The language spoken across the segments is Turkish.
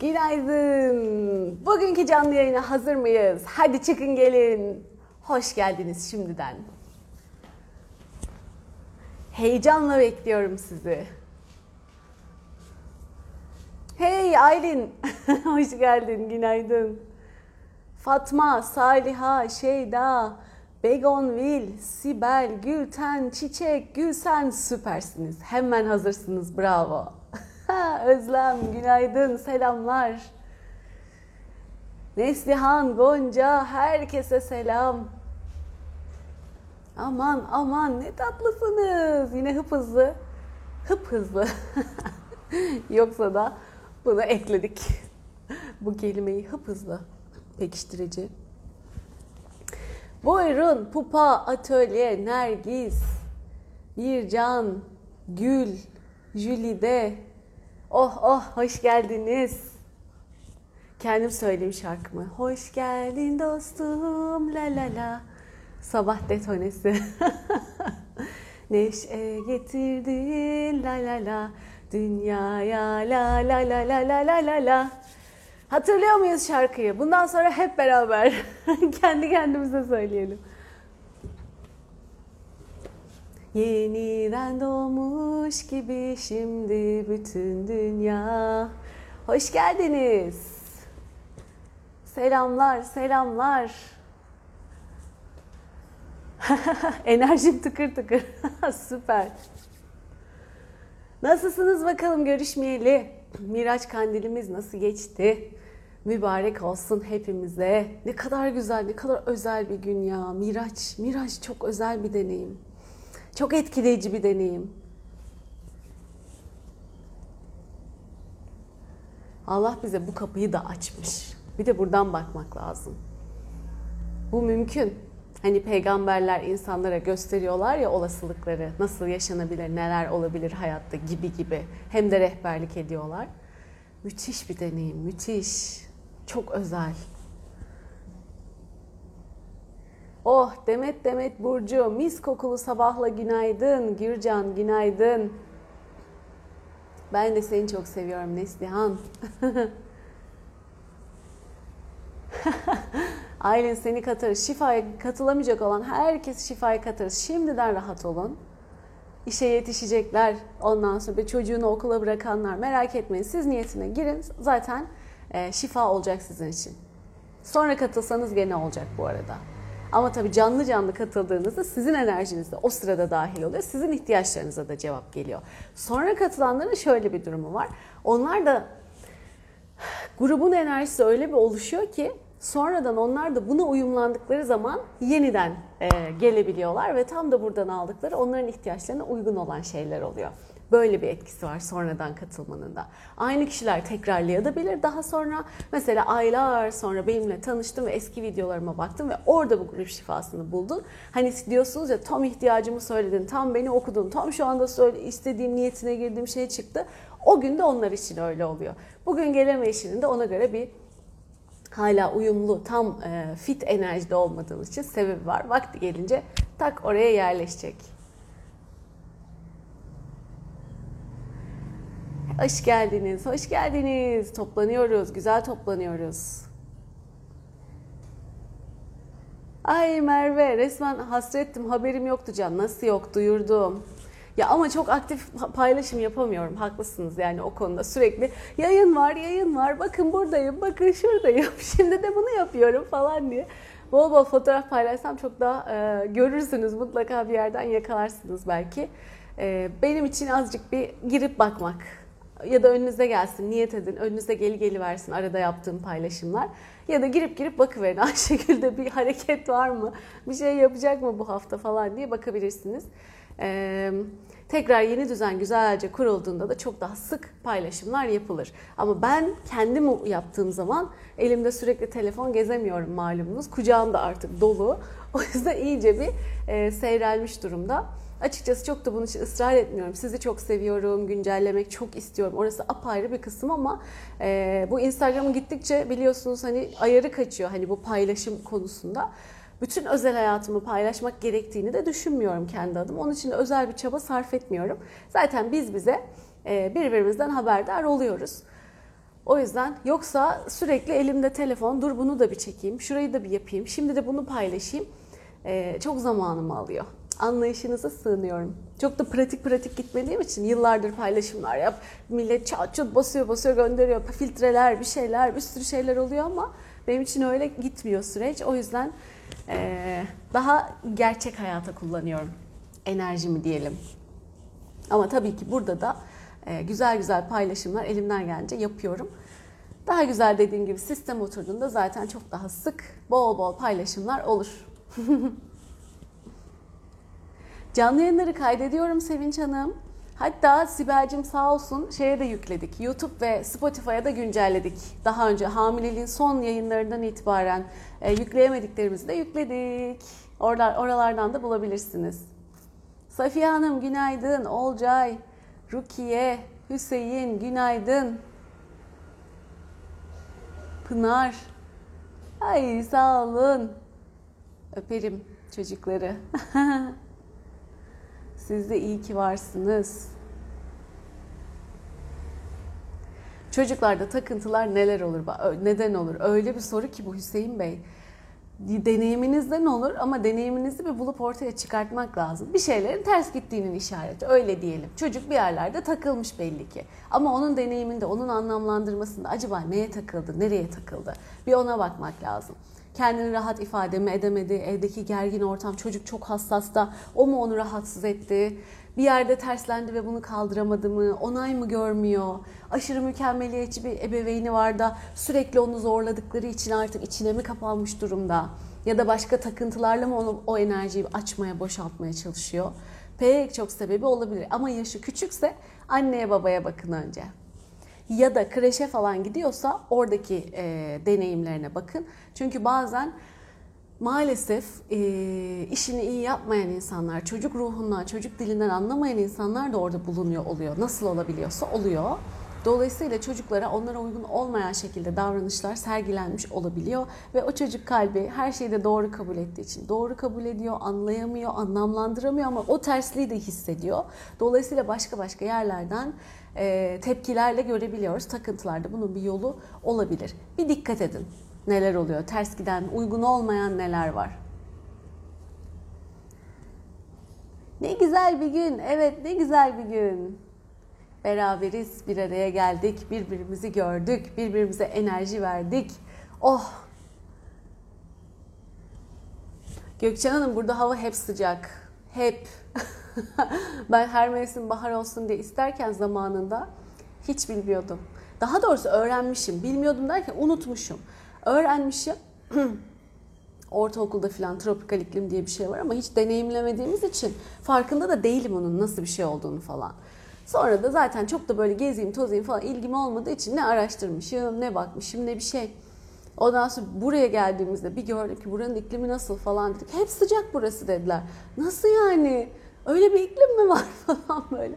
günaydın. Bugünkü canlı yayına hazır mıyız? Hadi çıkın gelin. Hoş geldiniz şimdiden. Heyecanla bekliyorum sizi. Hey Aylin, hoş geldin, günaydın. Fatma, Saliha, Şeyda, Begonvil, Sibel, Gülten, Çiçek, Gülsen süpersiniz. Hemen hazırsınız, bravo. Özlem, günaydın, selamlar. Neslihan, Gonca, herkese selam. Aman aman ne tatlısınız. Yine hıp hızlı. Hıp hızlı. Yoksa da bunu ekledik. Bu kelimeyi hıp hızlı pekiştirici. Buyurun Pupa, Atölye, Nergis, Bircan, Gül, Jülide. Oh oh hoş geldiniz. Kendim söyleyeyim şarkımı. Hoş geldin dostum la la la. Sabah detonesi. Neşe getirdin la la la. Dünyaya la la la la la la la la. Hatırlıyor muyuz şarkıyı? Bundan sonra hep beraber kendi kendimize söyleyelim. Yeniden doğmuş gibi şimdi bütün dünya. Hoş geldiniz. Selamlar, selamlar. Enerjim tıkır tıkır. Süper. Nasılsınız bakalım görüşmeyeli? Miraç kandilimiz nasıl geçti? Mübarek olsun hepimize. Ne kadar güzel, ne kadar özel bir gün ya. Miraç, Miraç çok özel bir deneyim. Çok etkileyici bir deneyim. Allah bize bu kapıyı da açmış. Bir de buradan bakmak lazım. Bu mümkün. Hani peygamberler insanlara gösteriyorlar ya olasılıkları, nasıl yaşanabilir, neler olabilir hayatta gibi gibi. Hem de rehberlik ediyorlar. Müthiş bir deneyim, müthiş. Çok özel. Oh Demet Demet Burcu, mis kokulu sabahla günaydın. Gürcan günaydın. Ben de seni çok seviyorum Neslihan. Aylin seni katarız. Şifaya katılamayacak olan herkes şifaya katarız. Şimdiden rahat olun. İşe yetişecekler. Ondan sonra çocuğunu okula bırakanlar merak etmeyin. Siz niyetine girin. Zaten e, şifa olacak sizin için. Sonra katılsanız gene olacak bu arada. Ama tabii canlı canlı katıldığınızda sizin enerjiniz de o sırada dahil oluyor. Sizin ihtiyaçlarınıza da cevap geliyor. Sonra katılanların şöyle bir durumu var. Onlar da grubun enerjisi öyle bir oluşuyor ki sonradan onlar da buna uyumlandıkları zaman yeniden e, gelebiliyorlar ve tam da buradan aldıkları onların ihtiyaçlarına uygun olan şeyler oluyor. Böyle bir etkisi var sonradan katılmanın da. Aynı kişiler tekrarlayabilir. Daha sonra mesela aylar sonra benimle tanıştın ve eski videolarıma baktın ve orada bu grup şifasını buldun. Hani diyorsunuz ya tam ihtiyacımı söyledin, tam beni okudun, tam şu anda söyle, istediğim niyetine girdiğim şey çıktı. O gün de onlar için öyle oluyor. Bugün gelemeyişinin de ona göre bir hala uyumlu, tam e, fit enerjide olmadığınız için sebebi var. Vakti gelince tak oraya yerleşecek. Hoş geldiniz, hoş geldiniz. Toplanıyoruz, güzel toplanıyoruz. Ay Merve, resmen hasrettim, haberim yoktu Can. Nasıl yok, duyurdum. Ya ama çok aktif paylaşım yapamıyorum. Haklısınız yani o konuda. Sürekli yayın var, yayın var. Bakın buradayım, bakın şuradayım. Şimdi de bunu yapıyorum falan diye. Bol bol fotoğraf paylaşsam çok daha e, görürsünüz. Mutlaka bir yerden yakalarsınız belki. E, benim için azıcık bir girip bakmak ya da önünüze gelsin, niyet edin, önünüze geli geli versin arada yaptığım paylaşımlar. Ya da girip girip bakıverin Ayşegül'de bir hareket var mı, bir şey yapacak mı bu hafta falan diye bakabilirsiniz. Ee, tekrar yeni düzen güzelce kurulduğunda da çok daha sık paylaşımlar yapılır. Ama ben kendim yaptığım zaman elimde sürekli telefon gezemiyorum malumunuz. Kucağım da artık dolu. O yüzden iyice bir e, seyrelmiş durumda. Açıkçası çok da bunun için ısrar etmiyorum. Sizi çok seviyorum, güncellemek çok istiyorum. Orası apayrı bir kısım ama e, bu Instagram'ı gittikçe biliyorsunuz hani ayarı kaçıyor hani bu paylaşım konusunda. Bütün özel hayatımı paylaşmak gerektiğini de düşünmüyorum kendi adım. Onun için özel bir çaba sarf etmiyorum. Zaten biz bize e, birbirimizden haberdar oluyoruz. O yüzden yoksa sürekli elimde telefon dur bunu da bir çekeyim, şurayı da bir yapayım, şimdi de bunu paylaşayım. Ee, çok zamanımı alıyor. Anlayışınıza sığınıyorum. Çok da pratik pratik gitmediğim için yıllardır paylaşımlar yap. Millet çat çat basıyor basıyor gönderiyor. Filtreler bir şeyler bir sürü şeyler oluyor ama benim için öyle gitmiyor süreç. O yüzden ee, daha gerçek hayata kullanıyorum enerjimi diyelim. Ama tabii ki burada da e, güzel güzel paylaşımlar elimden gelince yapıyorum. Daha güzel dediğim gibi sistem oturduğunda zaten çok daha sık bol bol paylaşımlar olur. Canlı yayınları kaydediyorum Sevinç Hanım. Hatta Sibel'cim sağ olsun şeye de yükledik. YouTube ve Spotify'a da güncelledik. Daha önce hamileliğin son yayınlarından itibaren e, yükleyemediklerimizi de yükledik. Oralar, oralardan da bulabilirsiniz. Safiye Hanım günaydın. Olcay, Rukiye, Hüseyin günaydın. Pınar. Ay sağ olun. Öperim çocukları. Siz de iyi ki varsınız. Çocuklarda takıntılar neler olur? Neden olur? Öyle bir soru ki bu Hüseyin Bey deneyiminizden olur ama deneyiminizi bir bulup ortaya çıkartmak lazım. Bir şeylerin ters gittiğinin işareti öyle diyelim. Çocuk bir yerlerde takılmış belli ki. Ama onun deneyiminde, onun anlamlandırmasında acaba neye takıldı, nereye takıldı? Bir ona bakmak lazım. Kendini rahat ifade mi edemedi, evdeki gergin ortam, çocuk çok hassas da o mu onu rahatsız etti? bir yerde terslendi ve bunu kaldıramadı mı, onay mı görmüyor, aşırı mükemmeliyetçi bir ebeveyni var da sürekli onu zorladıkları için artık içine mi kapanmış durumda ya da başka takıntılarla mı onu, o enerjiyi açmaya, boşaltmaya çalışıyor. Pek çok sebebi olabilir ama yaşı küçükse anneye babaya bakın önce. Ya da kreşe falan gidiyorsa oradaki e, deneyimlerine bakın. Çünkü bazen maalesef e, işini iyi yapmayan insanlar, çocuk ruhundan, çocuk dilinden anlamayan insanlar da orada bulunuyor oluyor. Nasıl olabiliyorsa oluyor. Dolayısıyla çocuklara onlara uygun olmayan şekilde davranışlar sergilenmiş olabiliyor ve o çocuk kalbi her şeyi de doğru kabul ettiği için doğru kabul ediyor, anlayamıyor, anlamlandıramıyor ama o tersliği de hissediyor. Dolayısıyla başka başka yerlerden e, tepkilerle görebiliyoruz. Takıntılarda bunun bir yolu olabilir. Bir dikkat edin neler oluyor? Ters giden, uygun olmayan neler var? Ne güzel bir gün. Evet, ne güzel bir gün. Beraberiz, bir araya geldik, birbirimizi gördük, birbirimize enerji verdik. Oh! Gökçen Hanım burada hava hep sıcak. Hep. ben her mevsim bahar olsun diye isterken zamanında hiç bilmiyordum. Daha doğrusu öğrenmişim. Bilmiyordum derken unutmuşum öğrenmişim. Ortaokulda filan tropikal iklim diye bir şey var ama hiç deneyimlemediğimiz için farkında da değilim onun nasıl bir şey olduğunu falan. Sonra da zaten çok da böyle gezeyim tozayım falan ilgim olmadığı için ne araştırmışım ne bakmışım ne bir şey. Ondan sonra buraya geldiğimizde bir gördük ki buranın iklimi nasıl falan dedik. Hep sıcak burası dediler. Nasıl yani? Öyle bir iklim mi var falan böyle.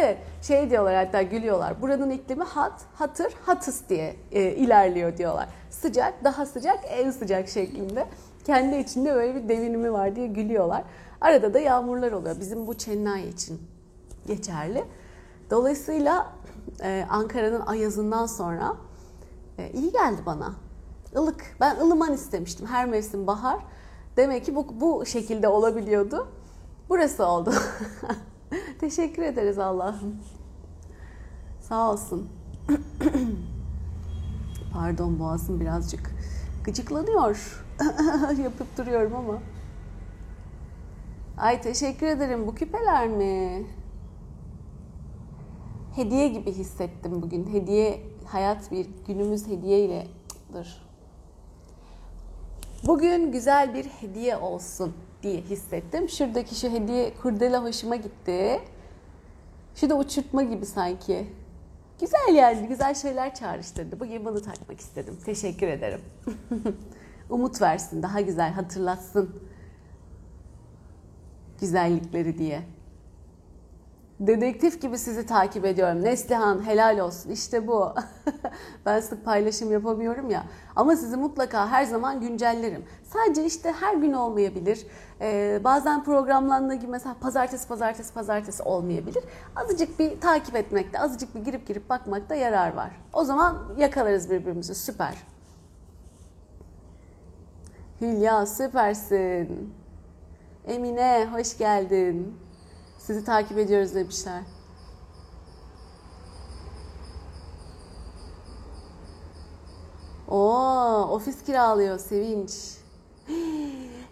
Evet şey diyorlar hatta gülüyorlar. Buranın iklimi hat, hatır, hatıs diye e, ilerliyor diyorlar. Sıcak, daha sıcak, en sıcak şeklinde. Kendi içinde böyle bir devinimi var diye gülüyorlar. Arada da yağmurlar oluyor. Bizim bu Chennai için geçerli. Dolayısıyla e, Ankara'nın ayazından sonra e, iyi geldi bana. Ilık. Ben ılıman istemiştim. Her mevsim bahar. Demek ki bu, bu şekilde olabiliyordu. Burası oldu. Teşekkür ederiz Allah'ım. Sağ olsun. Pardon boğazım birazcık gıcıklanıyor. Yapıp duruyorum ama. Ay teşekkür ederim. Bu küpeler mi? Hediye gibi hissettim bugün. Hediye, hayat bir günümüz hediyeyledir. Bugün güzel bir hediye olsun diye hissettim. Şuradaki şu hediye kurdele hoşuma gitti. Şu da uçurtma gibi sanki. Güzel yani, güzel şeyler çağrıştırdı. Bugün bunu takmak istedim. Teşekkür ederim. Umut versin, daha güzel hatırlatsın güzellikleri diye. Dedektif gibi sizi takip ediyorum. Neslihan helal olsun. İşte bu. ben sık paylaşım yapamıyorum ya. Ama sizi mutlaka her zaman güncellerim. Sadece işte her gün olmayabilir. Ee, bazen programlandığı gibi mesela pazartesi pazartesi pazartesi olmayabilir. Azıcık bir takip etmekte, azıcık bir girip girip bakmakta yarar var. O zaman yakalarız birbirimizi. Süper. Hülya süpersin. Emine hoş geldin. Sizi takip ediyoruz demişler. Oo, ofis kiralıyor Sevinç.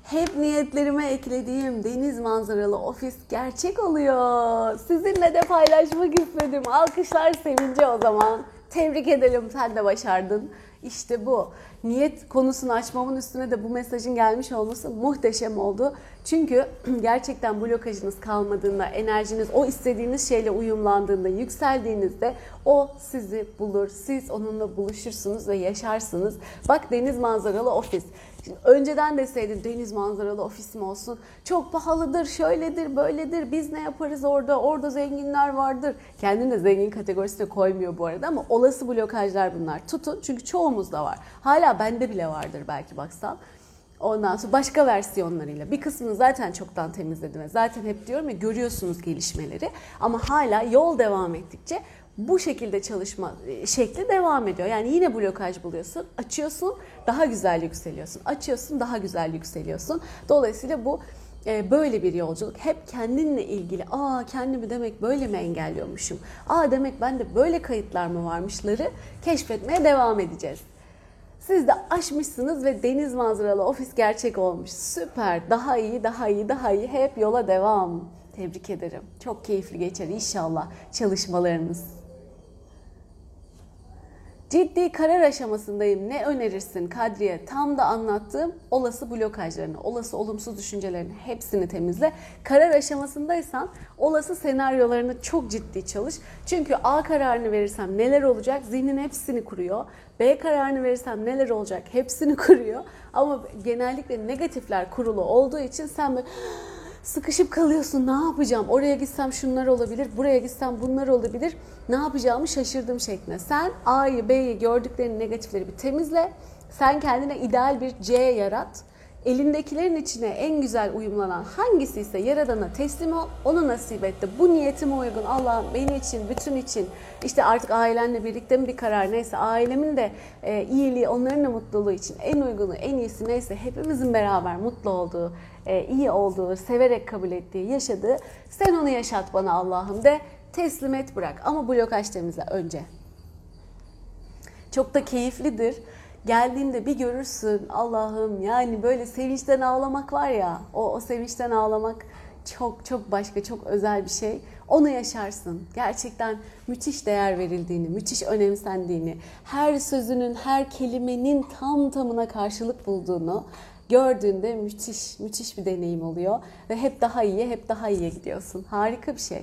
Hep niyetlerime eklediğim deniz manzaralı ofis gerçek oluyor. Sizinle de paylaşmak istedim. Alkışlar Sevinç'e o zaman. Tebrik edelim sen de başardın. İşte bu. Niyet konusunu açmamın üstüne de bu mesajın gelmiş olması muhteşem oldu. Çünkü gerçekten blokajınız kalmadığında, enerjiniz o istediğiniz şeyle uyumlandığında, yükseldiğinizde o sizi bulur. Siz onunla buluşursunuz ve yaşarsınız. Bak deniz manzaralı ofis. Şimdi önceden deseydin deniz manzaralı ofisim olsun. Çok pahalıdır, şöyledir, böyledir. Biz ne yaparız orada? Orada zenginler vardır. Kendini de zengin kategorisine koymuyor bu arada ama olası blokajlar bunlar. Tutun çünkü çoğumuzda var. Hala bende bile vardır belki baksan. Ondan sonra başka versiyonlarıyla bir kısmını zaten çoktan temizledim. Zaten hep diyorum ya görüyorsunuz gelişmeleri ama hala yol devam ettikçe bu şekilde çalışma e, şekli devam ediyor. Yani yine blokaj buluyorsun, açıyorsun, daha güzel yükseliyorsun. Açıyorsun, daha güzel yükseliyorsun. Dolayısıyla bu e, böyle bir yolculuk. Hep kendinle ilgili, aa kendimi demek böyle mi engelliyormuşum? Aa demek bende böyle kayıtlar mı varmışları keşfetmeye devam edeceğiz. Siz de aşmışsınız ve deniz manzaralı ofis gerçek olmuş. Süper. Daha iyi, daha iyi, daha iyi. Hep yola devam. Tebrik ederim. Çok keyifli geçer inşallah çalışmalarınız. Ciddi karar aşamasındayım. Ne önerirsin Kadriye? Tam da anlattığım olası blokajlarını, olası olumsuz düşüncelerini hepsini temizle. Karar aşamasındaysan olası senaryolarını çok ciddi çalış. Çünkü A kararını verirsem neler olacak? Zihnin hepsini kuruyor. B kararını verirsem neler olacak? Hepsini kuruyor. Ama genellikle negatifler kurulu olduğu için sen böyle sıkışıp kalıyorsun. Ne yapacağım? Oraya gitsem şunlar olabilir, buraya gitsem bunlar olabilir. Ne yapacağımı şaşırdım şeklinde. Sen A'yı, B'yi gördüklerini, negatifleri bir temizle. Sen kendine ideal bir C yarat. Elindekilerin içine en güzel uyumlanan hangisi ise Yaradan'a teslim ol, onu nasip etti. Bu niyetime uygun Allah'ım benim için, bütün için, işte artık ailenle birlikte mi bir karar neyse, ailemin de e, iyiliği, onların da mutluluğu için en uygunu, en iyisi neyse hepimizin beraber mutlu olduğu, e, iyi olduğu, severek kabul ettiği, yaşadığı sen onu yaşat bana Allah'ım de teslim et bırak. Ama blokaj temizle önce. Çok da keyiflidir. Geldiğinde bir görürsün Allah'ım yani böyle sevinçten ağlamak var ya o, o sevinçten ağlamak çok çok başka çok özel bir şey. Onu yaşarsın. Gerçekten müthiş değer verildiğini, müthiş önemsendiğini, her sözünün, her kelimenin tam tamına karşılık bulduğunu gördüğünde müthiş, müthiş bir deneyim oluyor. Ve hep daha iyiye, hep daha iyiye gidiyorsun. Harika bir şey.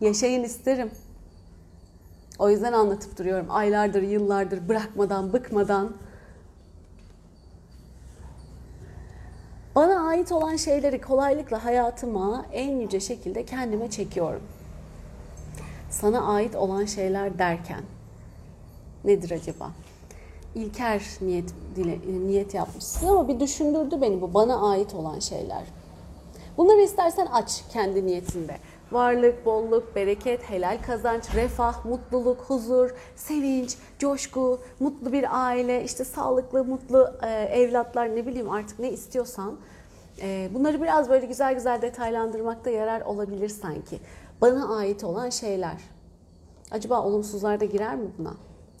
Yaşayın isterim. O yüzden anlatıp duruyorum. Aylardır, yıllardır bırakmadan, bıkmadan. Bana ait olan şeyleri kolaylıkla hayatıma en yüce şekilde kendime çekiyorum. Sana ait olan şeyler derken nedir acaba? İlker niyet dile, niyet yapmışsın ama bir düşündürdü beni bu bana ait olan şeyler. Bunları istersen aç kendi niyetinde varlık, bolluk, bereket, helal kazanç, refah, mutluluk, huzur, sevinç, coşku, mutlu bir aile, işte sağlıklı, mutlu e, evlatlar ne bileyim artık ne istiyorsan e, bunları biraz böyle güzel güzel detaylandırmakta yarar olabilir sanki. Bana ait olan şeyler. Acaba olumsuzlar da girer mi buna?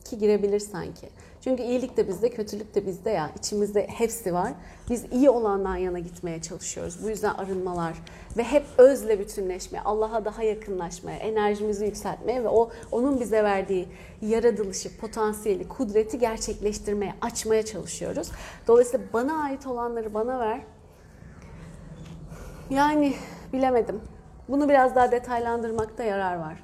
Ki girebilir sanki. Çünkü iyilik de bizde, kötülük de bizde ya. İçimizde hepsi var. Biz iyi olandan yana gitmeye çalışıyoruz. Bu yüzden arınmalar ve hep özle bütünleşmeye, Allah'a daha yakınlaşmaya, enerjimizi yükseltmeye ve o onun bize verdiği yaratılışı, potansiyeli, kudreti gerçekleştirmeye, açmaya çalışıyoruz. Dolayısıyla bana ait olanları bana ver. Yani bilemedim. Bunu biraz daha detaylandırmakta yarar var.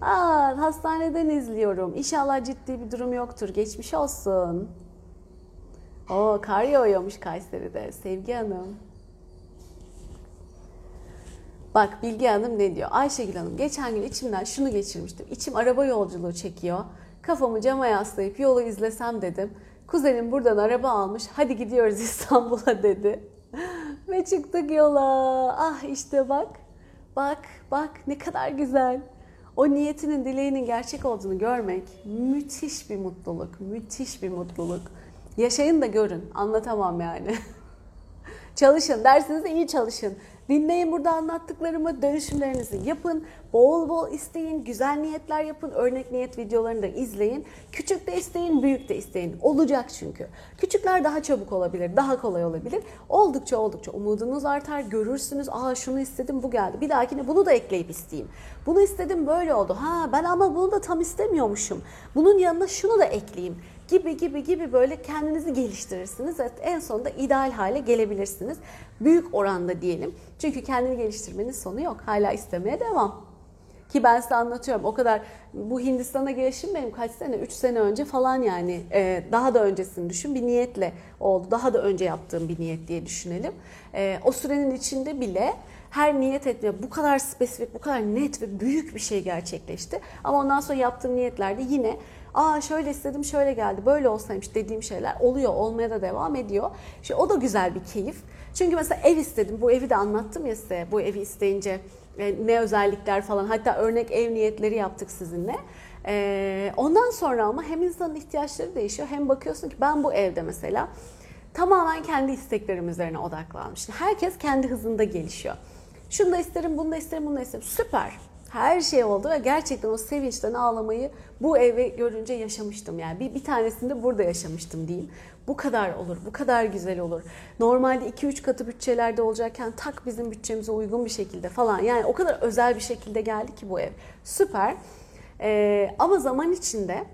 Aa, hastaneden izliyorum. İnşallah ciddi bir durum yoktur. Geçmiş olsun. O kar yağıyormuş Kayseri'de. Sevgi Hanım. Bak Bilge Hanım ne diyor? Ayşegül Hanım geçen gün içimden şunu geçirmiştim. İçim araba yolculuğu çekiyor. Kafamı cama yaslayıp yolu izlesem dedim. Kuzenim buradan araba almış. Hadi gidiyoruz İstanbul'a dedi. Ve çıktık yola. Ah işte bak. Bak bak ne kadar güzel. O niyetinin, dileğinin gerçek olduğunu görmek müthiş bir mutluluk. Müthiş bir mutluluk. Yaşayın da görün. Anlatamam yani. çalışın. Dersinizi iyi çalışın. Dinleyin burada anlattıklarımı, dönüşümlerinizi yapın. Bol bol isteyin, güzel niyetler yapın. Örnek niyet videolarını da izleyin. Küçük de isteyin, büyük de isteyin. Olacak çünkü. Küçükler daha çabuk olabilir, daha kolay olabilir. Oldukça oldukça umudunuz artar, görürsünüz. Aa şunu istedim, bu geldi. Bir dahakine bunu da ekleyip isteyeyim. Bunu istedim, böyle oldu. Ha ben ama bunu da tam istemiyormuşum. Bunun yanına şunu da ekleyeyim gibi gibi gibi böyle kendinizi geliştirirsiniz ve en sonunda ideal hale gelebilirsiniz. Büyük oranda diyelim. Çünkü kendini geliştirmenin sonu yok. Hala istemeye devam. Ki ben size anlatıyorum o kadar bu Hindistan'a gelişim benim kaç sene 3 sene önce falan yani e, daha da öncesini düşün bir niyetle oldu. Daha da önce yaptığım bir niyet diye düşünelim. E, o sürenin içinde bile her niyet etme bu kadar spesifik, bu kadar net ve büyük bir şey gerçekleşti. Ama ondan sonra yaptığım niyetlerde yine aa şöyle istedim şöyle geldi böyle olsaymış dediğim şeyler oluyor olmaya da devam ediyor. İşte o da güzel bir keyif. Çünkü mesela ev istedim bu evi de anlattım ya size bu evi isteyince e, ne özellikler falan hatta örnek ev niyetleri yaptık sizinle. E, ondan sonra ama hem insanın ihtiyaçları değişiyor hem bakıyorsun ki ben bu evde mesela tamamen kendi isteklerim üzerine odaklanmışım. Herkes kendi hızında gelişiyor. Şunu da isterim, bunu da isterim, bunu da isterim. Süper. Her şey oldu ve gerçekten o sevinçten ağlamayı bu evi görünce yaşamıştım. Yani bir, bir tanesinde burada yaşamıştım diyeyim. Bu kadar olur, bu kadar güzel olur. Normalde 2-3 katı bütçelerde olacakken tak bizim bütçemize uygun bir şekilde falan. Yani o kadar özel bir şekilde geldi ki bu ev. Süper. Ee, ama zaman içinde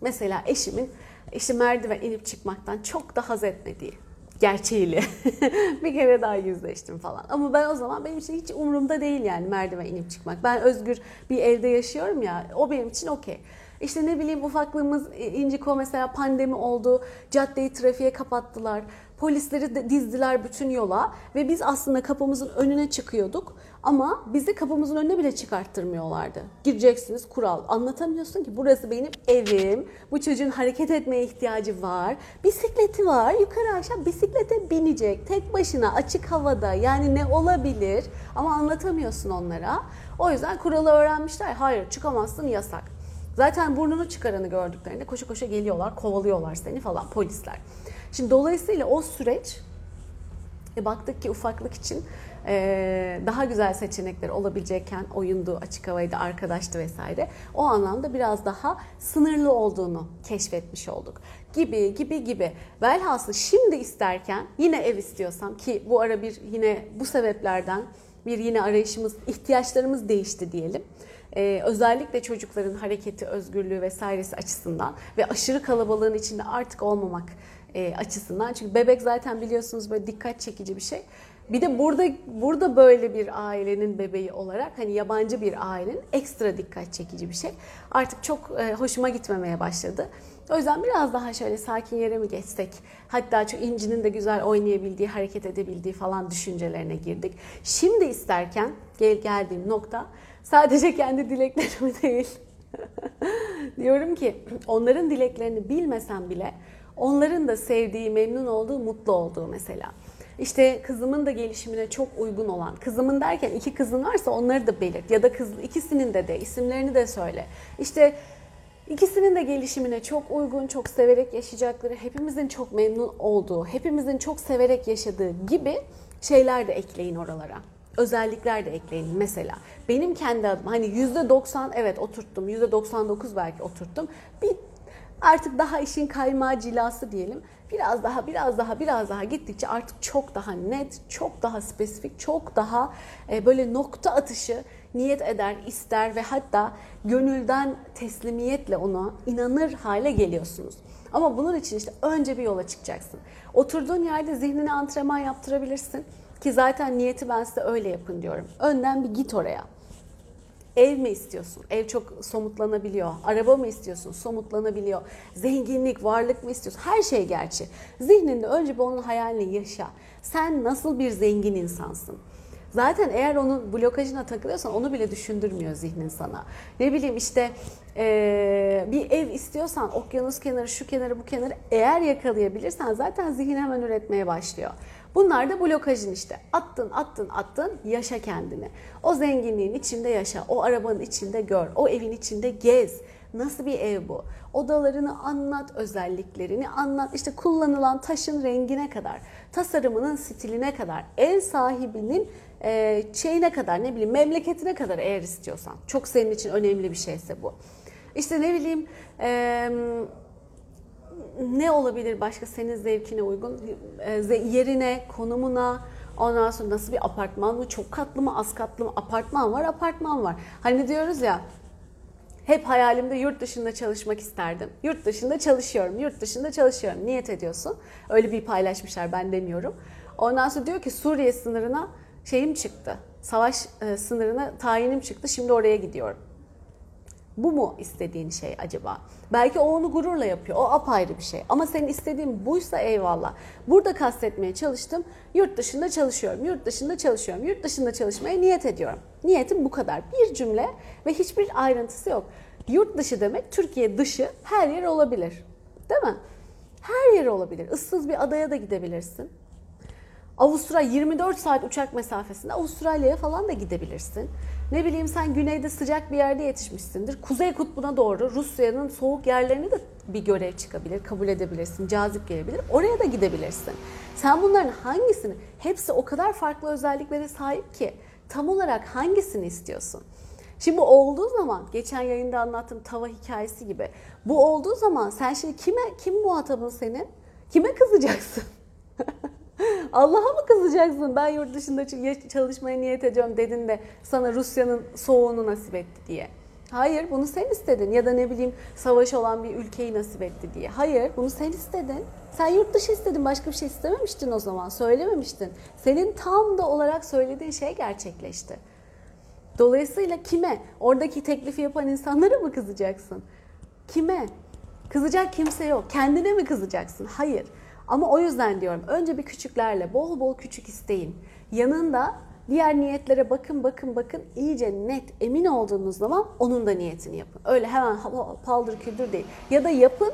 mesela eşimin işte merdiven inip çıkmaktan çok da haz etmediği gerçeğiyle bir kere daha yüzleştim falan. Ama ben o zaman benim için hiç umurumda değil yani merdiven inip çıkmak. Ben özgür bir evde yaşıyorum ya o benim için okey. İşte ne bileyim ufaklığımız İnciko mesela pandemi oldu. Caddeyi trafiğe kapattılar. Polisleri de dizdiler bütün yola ve biz aslında kapımızın önüne çıkıyorduk ama bizi kapımızın önüne bile çıkarttırmıyorlardı. Gireceksiniz kural. Anlatamıyorsun ki burası benim evim. Bu çocuğun hareket etmeye ihtiyacı var. Bisikleti var. Yukarı aşağı bisiklete binecek. Tek başına açık havada. Yani ne olabilir? Ama anlatamıyorsun onlara. O yüzden kuralı öğrenmişler. Hayır çıkamazsın yasak. Zaten burnunu çıkaranı gördüklerinde koşa koşa geliyorlar, kovalıyorlar seni falan polisler. Şimdi dolayısıyla o süreç e, baktık ki ufaklık için e, daha güzel seçenekler olabilecekken oyundu, açık havaydı, arkadaştı vesaire. O anlamda biraz daha sınırlı olduğunu keşfetmiş olduk. Gibi gibi gibi. Velhasıl şimdi isterken yine ev istiyorsam ki bu ara bir yine bu sebeplerden bir yine arayışımız, ihtiyaçlarımız değişti diyelim. Ee, özellikle çocukların hareketi, özgürlüğü vesairesi açısından ve aşırı kalabalığın içinde artık olmamak e, açısından. Çünkü bebek zaten biliyorsunuz böyle dikkat çekici bir şey. Bir de burada burada böyle bir ailenin bebeği olarak hani yabancı bir ailenin ekstra dikkat çekici bir şey. Artık çok e, hoşuma gitmemeye başladı. O yüzden biraz daha şöyle sakin yere mi geçsek? Hatta çok incinin de güzel oynayabildiği, hareket edebildiği falan düşüncelerine girdik. Şimdi isterken gel geldiğim nokta sadece kendi dileklerimi değil. Diyorum ki onların dileklerini bilmesem bile onların da sevdiği, memnun olduğu, mutlu olduğu mesela. İşte kızımın da gelişimine çok uygun olan, kızımın derken iki kızın varsa onları da belirt ya da kız ikisinin de de isimlerini de söyle. İşte ikisinin de gelişimine çok uygun, çok severek yaşayacakları, hepimizin çok memnun olduğu, hepimizin çok severek yaşadığı gibi şeyler de ekleyin oralara özellikler de ekleyin mesela. Benim kendi adım hani %90 evet oturttum, %99 belki oturttum. Bir artık daha işin kaymağı cilası diyelim. Biraz daha, biraz daha, biraz daha gittikçe artık çok daha net, çok daha spesifik, çok daha e, böyle nokta atışı niyet eder, ister ve hatta gönülden teslimiyetle ona inanır hale geliyorsunuz. Ama bunun için işte önce bir yola çıkacaksın. Oturduğun yerde zihnine antrenman yaptırabilirsin. Ki zaten niyeti ben size öyle yapın diyorum. Önden bir git oraya. Ev mi istiyorsun? Ev çok somutlanabiliyor. Araba mı istiyorsun? Somutlanabiliyor. Zenginlik, varlık mı istiyorsun? Her şey gerçi. Zihninde önce bir onun hayalini yaşa. Sen nasıl bir zengin insansın? Zaten eğer onun blokajına takılıyorsan onu bile düşündürmüyor zihnin sana. Ne bileyim işte ee, bir ev istiyorsan okyanus kenarı, şu kenarı, bu kenarı eğer yakalayabilirsen zaten zihin hemen üretmeye başlıyor. Bunlar da blokajın işte. Attın, attın, attın, yaşa kendini. O zenginliğin içinde yaşa, o arabanın içinde gör, o evin içinde gez. Nasıl bir ev bu? Odalarını anlat, özelliklerini anlat. İşte kullanılan taşın rengine kadar, tasarımının stiline kadar, ev sahibinin e, şeyine kadar, ne bileyim memleketine kadar eğer istiyorsan. Çok senin için önemli bir şeyse bu. İşte ne bileyim e, ne olabilir başka senin zevkine uygun? E, yerine, konumuna, ondan sonra nasıl bir apartman mı? Çok katlı mı, az katlı mı? Apartman var, apartman var. Hani diyoruz ya hep hayalimde yurt dışında çalışmak isterdim. Yurt dışında çalışıyorum, yurt dışında çalışıyorum. Niyet ediyorsun. Öyle bir paylaşmışlar ben demiyorum. Ondan sonra diyor ki Suriye sınırına şeyim çıktı. Savaş e, sınırına tayinim çıktı. Şimdi oraya gidiyorum. Bu mu istediğin şey acaba? Belki o onu gururla yapıyor. O apayrı bir şey. Ama senin istediğin buysa eyvallah. Burada kastetmeye çalıştım. Yurt dışında çalışıyorum. Yurt dışında çalışıyorum. Yurt dışında çalışmaya niyet ediyorum. Niyetim bu kadar. Bir cümle ve hiçbir ayrıntısı yok. Yurt dışı demek Türkiye dışı her yer olabilir. Değil mi? Her yer olabilir. Issız bir adaya da gidebilirsin. Avustralya 24 saat uçak mesafesinde Avustralya'ya falan da gidebilirsin. Ne bileyim sen güneyde sıcak bir yerde yetişmişsindir. Kuzey kutbuna doğru Rusya'nın soğuk yerlerini de bir görev çıkabilir, kabul edebilirsin, cazip gelebilir. Oraya da gidebilirsin. Sen bunların hangisini, hepsi o kadar farklı özelliklere sahip ki tam olarak hangisini istiyorsun? Şimdi olduğu zaman geçen yayında anlattığım tava hikayesi gibi bu olduğu zaman sen şimdi kime kim muhatabın senin? Kime kızacaksın? Allah'a mı kızacaksın? Ben yurt dışında çalışmaya niyet ediyorum dedin de sana Rusya'nın soğuğunu nasip etti diye. Hayır bunu sen istedin ya da ne bileyim savaş olan bir ülkeyi nasip etti diye. Hayır bunu sen istedin. Sen yurt dışı istedin başka bir şey istememiştin o zaman söylememiştin. Senin tam da olarak söylediğin şey gerçekleşti. Dolayısıyla kime? Oradaki teklifi yapan insanlara mı kızacaksın? Kime? Kızacak kimse yok. Kendine mi kızacaksın? Hayır. Ama o yüzden diyorum önce bir küçüklerle bol bol küçük isteyin. Yanında diğer niyetlere bakın bakın bakın iyice net emin olduğunuz zaman onun da niyetini yapın. Öyle hemen paldır küldür değil. Ya da yapın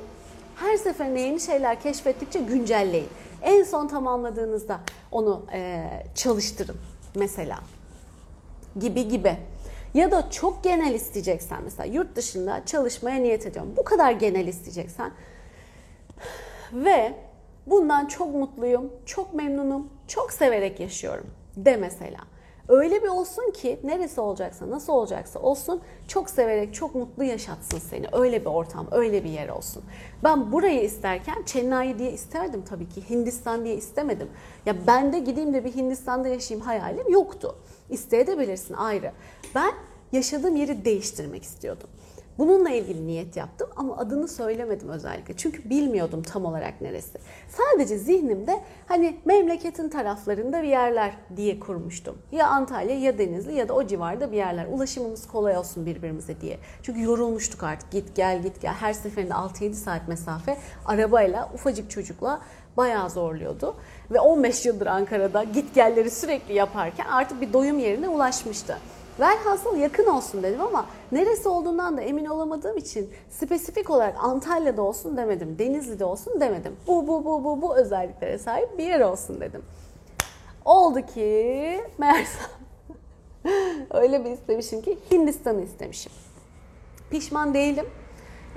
her seferinde yeni şeyler keşfettikçe güncelleyin. En son tamamladığınızda onu e, çalıştırın mesela gibi gibi. Ya da çok genel isteyeceksen mesela yurt dışında çalışmaya niyet ediyorum. Bu kadar genel isteyeceksen ve bundan çok mutluyum, çok memnunum, çok severek yaşıyorum de mesela. Öyle bir olsun ki neresi olacaksa, nasıl olacaksa olsun çok severek, çok mutlu yaşatsın seni. Öyle bir ortam, öyle bir yer olsun. Ben burayı isterken Chennai diye isterdim tabii ki. Hindistan diye istemedim. Ya ben de gideyim de bir Hindistan'da yaşayayım hayalim yoktu. İsteyebilirsin ayrı. Ben yaşadığım yeri değiştirmek istiyordum. Bununla ilgili niyet yaptım ama adını söylemedim özellikle. Çünkü bilmiyordum tam olarak neresi. Sadece zihnimde hani memleketin taraflarında bir yerler diye kurmuştum. Ya Antalya ya Denizli ya da o civarda bir yerler. Ulaşımımız kolay olsun birbirimize diye. Çünkü yorulmuştuk artık git gel git gel. Her seferinde 6-7 saat mesafe arabayla ufacık çocukla bayağı zorluyordu. Ve 15 yıldır Ankara'da git gelleri sürekli yaparken artık bir doyum yerine ulaşmıştı. Velhasıl yakın olsun dedim ama neresi olduğundan da emin olamadığım için spesifik olarak Antalya'da olsun demedim. Denizli'de olsun demedim. Bu bu bu bu bu özelliklere sahip bir yer olsun dedim. Oldu ki meğersem öyle bir istemişim ki Hindistan'ı istemişim. Pişman değilim.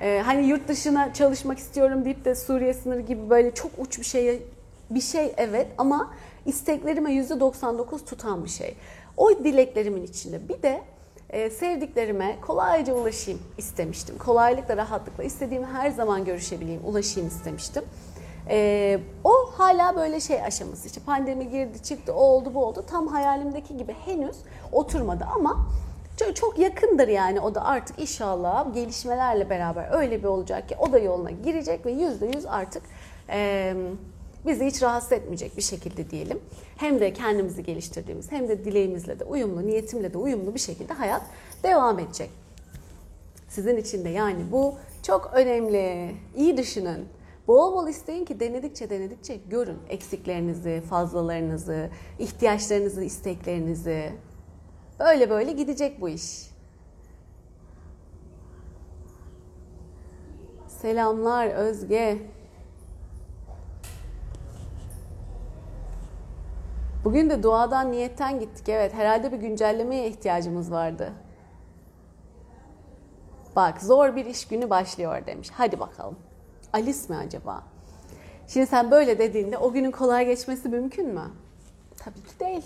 Ee, hani yurt dışına çalışmak istiyorum deyip de Suriye sınırı gibi böyle çok uç bir şey bir şey evet ama isteklerime %99 tutan bir şey. O dileklerimin içinde bir de e, sevdiklerime kolayca ulaşayım istemiştim. Kolaylıkla, rahatlıkla istediğim her zaman görüşebileyim, ulaşayım istemiştim. E, o hala böyle şey aşaması işte pandemi girdi çıktı o oldu bu oldu tam hayalimdeki gibi henüz oturmadı ama çok, çok yakındır yani o da artık inşallah gelişmelerle beraber öyle bir olacak ki o da yoluna girecek ve yüzde yüz artık e, bizi hiç rahatsız etmeyecek bir şekilde diyelim. Hem de kendimizi geliştirdiğimiz hem de dileğimizle de uyumlu, niyetimle de uyumlu bir şekilde hayat devam edecek. Sizin için de yani bu çok önemli. İyi düşünün. Bol bol isteyin ki denedikçe denedikçe görün eksiklerinizi, fazlalarınızı, ihtiyaçlarınızı, isteklerinizi. Böyle böyle gidecek bu iş. Selamlar Özge. Bugün de duadan niyetten gittik. Evet herhalde bir güncellemeye ihtiyacımız vardı. Bak zor bir iş günü başlıyor demiş. Hadi bakalım. Alice mi acaba? Şimdi sen böyle dediğinde o günün kolay geçmesi mümkün mü? Tabii ki değil.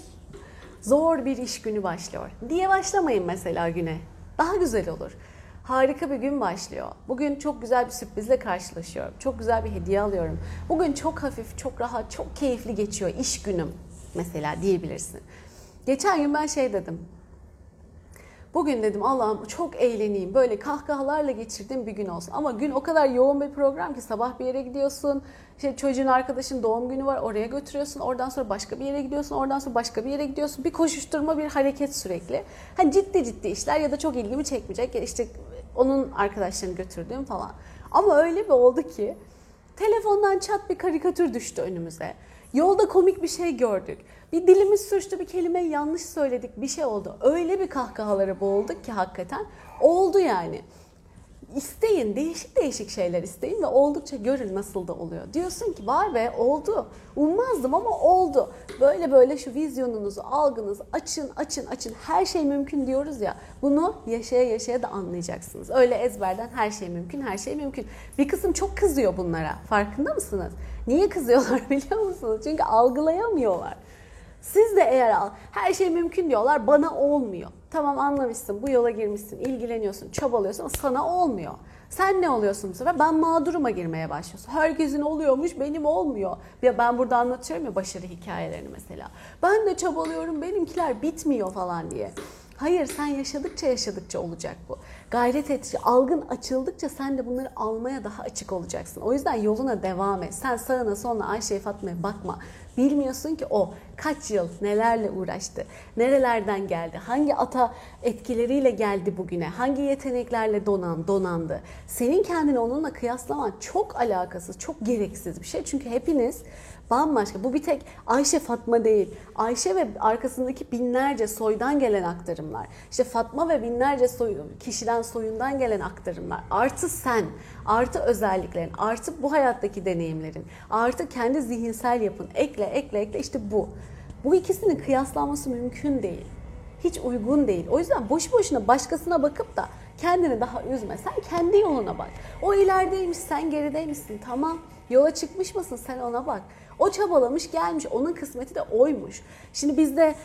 Zor bir iş günü başlıyor diye başlamayın mesela güne. Daha güzel olur. Harika bir gün başlıyor. Bugün çok güzel bir sürprizle karşılaşıyorum. Çok güzel bir hediye alıyorum. Bugün çok hafif, çok rahat, çok keyifli geçiyor iş günüm mesela diyebilirsin. Geçen gün ben şey dedim. Bugün dedim Allah'ım çok eğleneyim. Böyle kahkahalarla geçirdiğim bir gün olsun. Ama gün o kadar yoğun bir program ki sabah bir yere gidiyorsun. İşte çocuğun arkadaşın doğum günü var oraya götürüyorsun. Oradan sonra başka bir yere gidiyorsun. Oradan sonra başka bir yere gidiyorsun. Bir koşuşturma, bir hareket sürekli. Hani ciddi ciddi işler ya da çok ilgimi çekmeyecek. Ya işte onun arkadaşlarını götürdüğüm falan. Ama öyle bir oldu ki telefondan çat bir karikatür düştü önümüze. Yolda komik bir şey gördük. Bir dilimiz sürçtü, bir kelimeyi yanlış söyledik, bir şey oldu. Öyle bir kahkahalara boğulduk ki hakikaten oldu yani. İsteyin, değişik değişik şeyler isteyin ve oldukça görün nasıl da oluyor. Diyorsun ki vay be oldu. Ummazdım ama oldu. Böyle böyle şu vizyonunuzu, algınızı açın, açın, açın. Her şey mümkün diyoruz ya. Bunu yaşaya yaşaya da anlayacaksınız. Öyle ezberden her şey mümkün, her şey mümkün. Bir kısım çok kızıyor bunlara. Farkında mısınız? Niye kızıyorlar biliyor musunuz? Çünkü algılayamıyorlar. Siz de eğer her şey mümkün diyorlar bana olmuyor. Tamam anlamışsın bu yola girmişsin ilgileniyorsun çabalıyorsun ama sana olmuyor. Sen ne oluyorsun bu sefer? Ben mağduruma girmeye başlıyorsun. Herkesin oluyormuş benim olmuyor. Ya ben burada anlatıyorum ya başarı hikayelerini mesela. Ben de çabalıyorum benimkiler bitmiyor falan diye. Hayır sen yaşadıkça yaşadıkça olacak bu. Gayret ettikçe, algın açıldıkça sen de bunları almaya daha açık olacaksın. O yüzden yoluna devam et. Sen sağına soluna Ayşe'ye Fatma'ya bakma. Bilmiyorsun ki o kaç yıl nelerle uğraştı, nerelerden geldi, hangi ata etkileriyle geldi bugüne, hangi yeteneklerle donan, donandı. Senin kendini onunla kıyaslaman çok alakasız, çok gereksiz bir şey. Çünkü hepiniz bambaşka. Bu bir tek Ayşe Fatma değil. Ayşe ve arkasındaki binlerce soydan gelen aktarımlar. İşte Fatma ve binlerce soy, kişiden soyundan gelen aktarımlar. Artı sen, artı özelliklerin, artı bu hayattaki deneyimlerin, artı kendi zihinsel yapın. Ekle, ekle, ekle. İşte bu. Bu ikisinin kıyaslanması mümkün değil. Hiç uygun değil. O yüzden boş boşuna başkasına bakıp da kendini daha üzme. Sen kendi yoluna bak. O ilerideymiş, sen gerideymişsin. Tamam. Yola çıkmış mısın? Sen ona bak. O çabalamış gelmiş. Onun kısmeti de oymuş. Şimdi bizde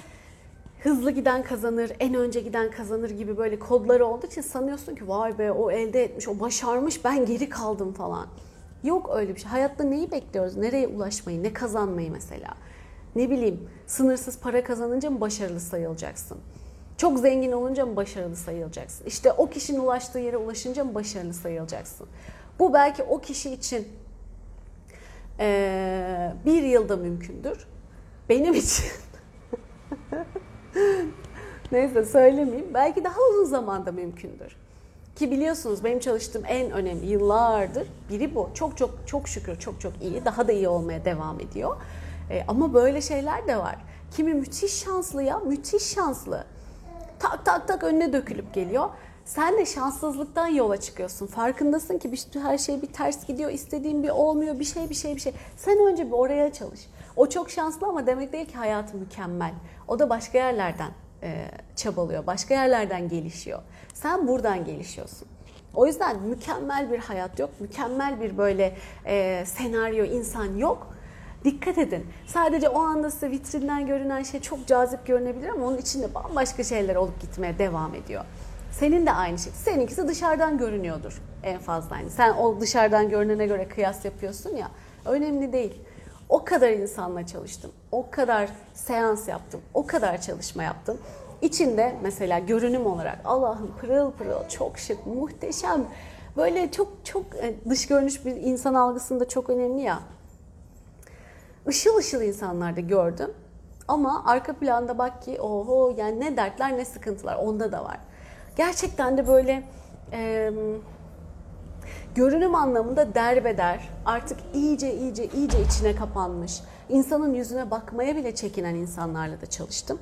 hızlı giden kazanır, en önce giden kazanır gibi böyle kodları olduğu için sanıyorsun ki vay be o elde etmiş, o başarmış ben geri kaldım falan. Yok öyle bir şey. Hayatta neyi bekliyoruz? Nereye ulaşmayı, ne kazanmayı mesela? Ne bileyim sınırsız para kazanınca mı başarılı sayılacaksın? Çok zengin olunca mı başarılı sayılacaksın? İşte o kişinin ulaştığı yere ulaşınca mı başarılı sayılacaksın? Bu belki o kişi için ee, bir yılda mümkündür. Benim için neyse söylemeyeyim. Belki daha uzun zamanda mümkündür. Ki biliyorsunuz benim çalıştığım en önemli yıllardır biri bu. Çok çok çok şükür çok çok iyi. Daha da iyi olmaya devam ediyor. Ee, ama böyle şeyler de var. Kimi müthiş şanslı ya, müthiş şanslı. Tak tak tak önüne dökülüp geliyor. Sen de şanssızlıktan yola çıkıyorsun. Farkındasın ki bir, her şey bir ters gidiyor, istediğin bir olmuyor, bir şey bir şey bir şey. Sen önce bir oraya çalış. O çok şanslı ama demek değil ki hayatı mükemmel. O da başka yerlerden e, çabalıyor, başka yerlerden gelişiyor. Sen buradan gelişiyorsun. O yüzden mükemmel bir hayat yok, mükemmel bir böyle e, senaryo insan yok. Dikkat edin. Sadece o anda size vitrinden görünen şey çok cazip görünebilir ama onun içinde bambaşka şeyler olup gitmeye devam ediyor. Senin de aynı şey. Seninkisi dışarıdan görünüyordur en fazla. Yani sen o dışarıdan görünene göre kıyas yapıyorsun ya. Önemli değil. O kadar insanla çalıştım. O kadar seans yaptım. O kadar çalışma yaptım. İçinde mesela görünüm olarak Allah'ım pırıl pırıl, çok şık, muhteşem. Böyle çok çok e, dış görünüş bir insan algısında çok önemli ya. Işıl ışıl insanlarda gördüm. Ama arka planda bak ki oho yani ne dertler ne sıkıntılar onda da var. Gerçekten de böyle e, Görünüm anlamında derbeder, artık iyice iyice iyice içine kapanmış, insanın yüzüne bakmaya bile çekinen insanlarla da çalıştım.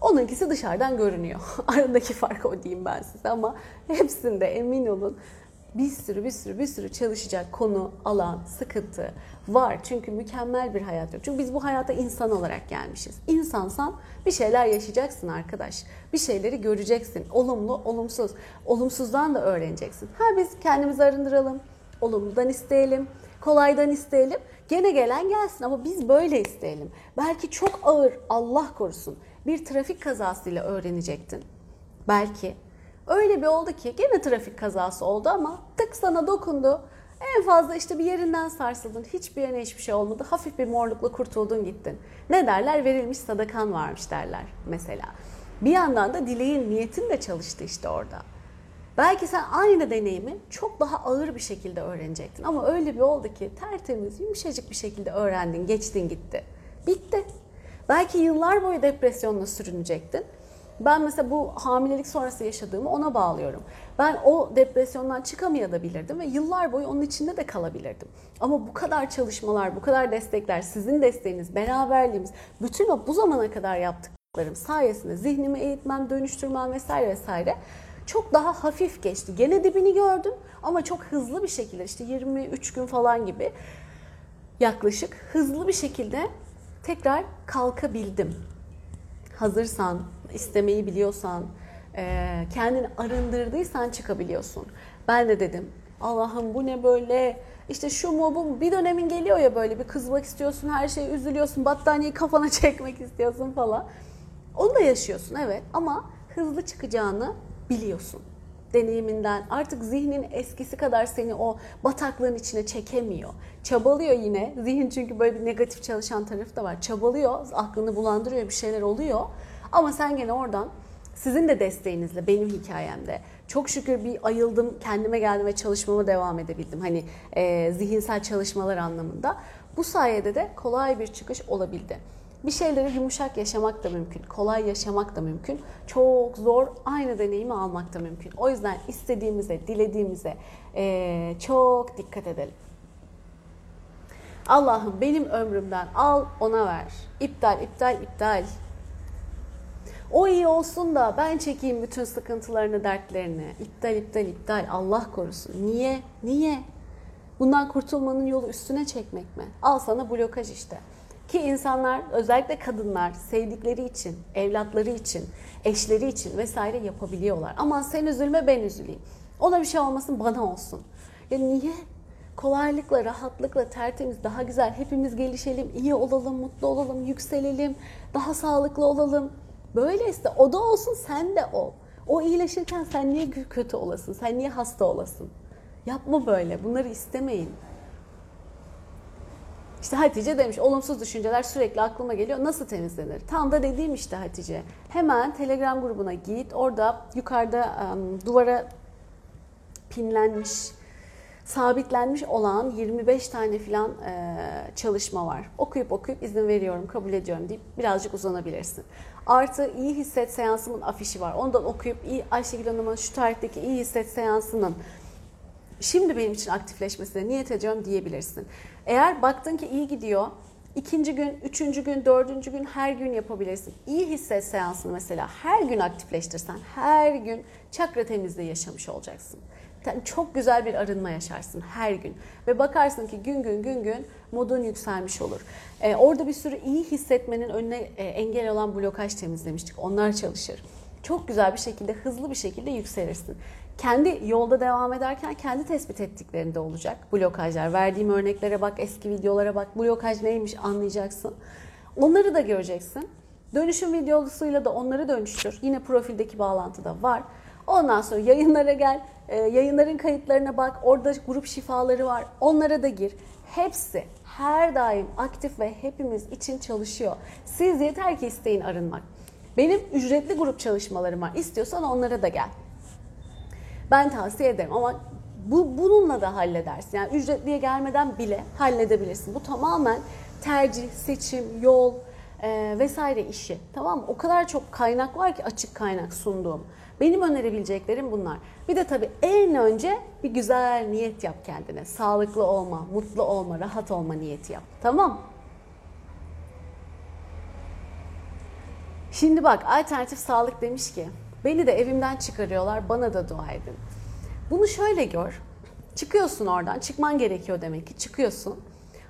Onunkisi dışarıdan görünüyor. Aradaki fark o diyeyim ben size ama hepsinde emin olun bir sürü bir sürü bir sürü çalışacak konu, alan, sıkıntı var. Çünkü mükemmel bir hayat yok. Çünkü biz bu hayata insan olarak gelmişiz. İnsansan bir şeyler yaşayacaksın arkadaş. Bir şeyleri göreceksin. Olumlu, olumsuz. Olumsuzdan da öğreneceksin. Ha biz kendimizi arındıralım. Olumludan isteyelim. Kolaydan isteyelim. Gene gelen gelsin ama biz böyle isteyelim. Belki çok ağır Allah korusun bir trafik kazasıyla öğrenecektin. Belki Öyle bir oldu ki gene trafik kazası oldu ama tık sana dokundu. En fazla işte bir yerinden sarsıldın. Hiçbir yerine hiçbir şey olmadı. Hafif bir morlukla kurtuldun gittin. Ne derler? Verilmiş sadakan varmış derler mesela. Bir yandan da dileğin, niyetin de çalıştı işte orada. Belki sen aynı deneyimi çok daha ağır bir şekilde öğrenecektin. Ama öyle bir oldu ki tertemiz, yumuşacık bir şekilde öğrendin, geçtin gitti. Bitti. Belki yıllar boyu depresyonla sürünecektin. Ben mesela bu hamilelik sonrası yaşadığımı ona bağlıyorum. Ben o depresyondan çıkamayabilirdim ve yıllar boyu onun içinde de kalabilirdim. Ama bu kadar çalışmalar, bu kadar destekler, sizin desteğiniz, beraberliğimiz, bütün o bu zamana kadar yaptıklarım sayesinde zihnimi eğitmem, dönüştürmem vesaire vesaire çok daha hafif geçti. Gene dibini gördüm ama çok hızlı bir şekilde işte 23 gün falan gibi yaklaşık hızlı bir şekilde tekrar kalkabildim. Hazırsan, istemeyi biliyorsan, e, kendini arındırdıysan çıkabiliyorsun. Ben de dedim Allah'ım bu ne böyle işte şu mu bu mu bir dönemin geliyor ya böyle bir kızmak istiyorsun her şeye üzülüyorsun battaniyeyi kafana çekmek istiyorsun falan. Onu da yaşıyorsun evet ama hızlı çıkacağını biliyorsun deneyiminden artık zihnin eskisi kadar seni o bataklığın içine çekemiyor. Çabalıyor yine. Zihin çünkü böyle bir negatif çalışan tarafı da var. Çabalıyor, aklını bulandırıyor, bir şeyler oluyor. Ama sen gene oradan sizin de desteğinizle benim hikayemde çok şükür bir ayıldım, kendime geldim ve çalışmama devam edebildim. Hani e, zihinsel çalışmalar anlamında. Bu sayede de kolay bir çıkış olabildi. Bir şeyleri yumuşak yaşamak da mümkün, kolay yaşamak da mümkün. Çok zor aynı deneyimi almak da mümkün. O yüzden istediğimize, dilediğimize e, çok dikkat edelim. Allah'ım benim ömrümden al ona ver. İptal, iptal, iptal. O iyi olsun da ben çekeyim bütün sıkıntılarını, dertlerini. İptal, iptal, iptal. Allah korusun. Niye? Niye? Bundan kurtulmanın yolu üstüne çekmek mi? Al sana blokaj işte. Ki insanlar özellikle kadınlar sevdikleri için, evlatları için, eşleri için vesaire yapabiliyorlar. Ama sen üzülme ben üzüleyim. Ona bir şey olmasın bana olsun. Ya niye? Kolaylıkla, rahatlıkla, tertemiz, daha güzel hepimiz gelişelim, iyi olalım, mutlu olalım, yükselelim, daha sağlıklı olalım. Böyleyse o da olsun sen de ol. O iyileşirken sen niye kötü olasın? Sen niye hasta olasın? Yapma böyle. Bunları istemeyin. İşte Hatice demiş olumsuz düşünceler sürekli aklıma geliyor. Nasıl temizlenir? Tam da dediğim işte Hatice. Hemen Telegram grubuna git. Orada yukarıda um, duvara pinlenmiş, sabitlenmiş olan 25 tane filan e, çalışma var. Okuyup okuyup izin veriyorum, kabul ediyorum deyip birazcık uzanabilirsin. Artı iyi hisset seansımın afişi var. Ondan okuyup iyi Ayşegül Hanım'ın şu tarihteki iyi hisset seansının şimdi benim için aktifleşmesine niyet ediyorum diyebilirsin. Eğer baktın ki iyi gidiyor, ikinci gün, üçüncü gün, dördüncü gün her gün yapabilirsin. İyi hisset seansını mesela her gün aktifleştirsen her gün çakra temizliği yaşamış olacaksın. Yani çok güzel bir arınma yaşarsın her gün. Ve bakarsın ki gün gün gün gün modun yükselmiş olur. Ee, orada bir sürü iyi hissetmenin önüne e, engel olan blokaj temizlemiştik. Onlar çalışır. Çok güzel bir şekilde, hızlı bir şekilde yükselirsin. Kendi yolda devam ederken kendi tespit ettiklerinde olacak blokajlar. Verdiğim örneklere bak, eski videolara bak. Blokaj neymiş anlayacaksın. Onları da göreceksin. Dönüşüm videosuyla da onları dönüştür. Yine profildeki bağlantıda var. Ondan sonra yayınlara gel, e, yayınların kayıtlarına bak. Orada grup şifaları var. Onlara da gir. Hepsi her daim aktif ve hepimiz için çalışıyor. Siz yeter ki isteyin arınmak. Benim ücretli grup çalışmalarım var. İstiyorsan onlara da gel. Ben tavsiye ederim ama bu bununla da halledersin. Yani ücretliye gelmeden bile halledebilirsin. Bu tamamen tercih, seçim, yol, e, vesaire işi. Tamam mı? O kadar çok kaynak var ki açık kaynak sunduğum. Benim önerebileceklerim bunlar. Bir de tabii en önce bir güzel niyet yap kendine. Sağlıklı olma, mutlu olma, rahat olma niyeti yap. Tamam Şimdi bak alternatif sağlık demiş ki beni de evimden çıkarıyorlar bana da dua edin. Bunu şöyle gör. Çıkıyorsun oradan çıkman gerekiyor demek ki çıkıyorsun.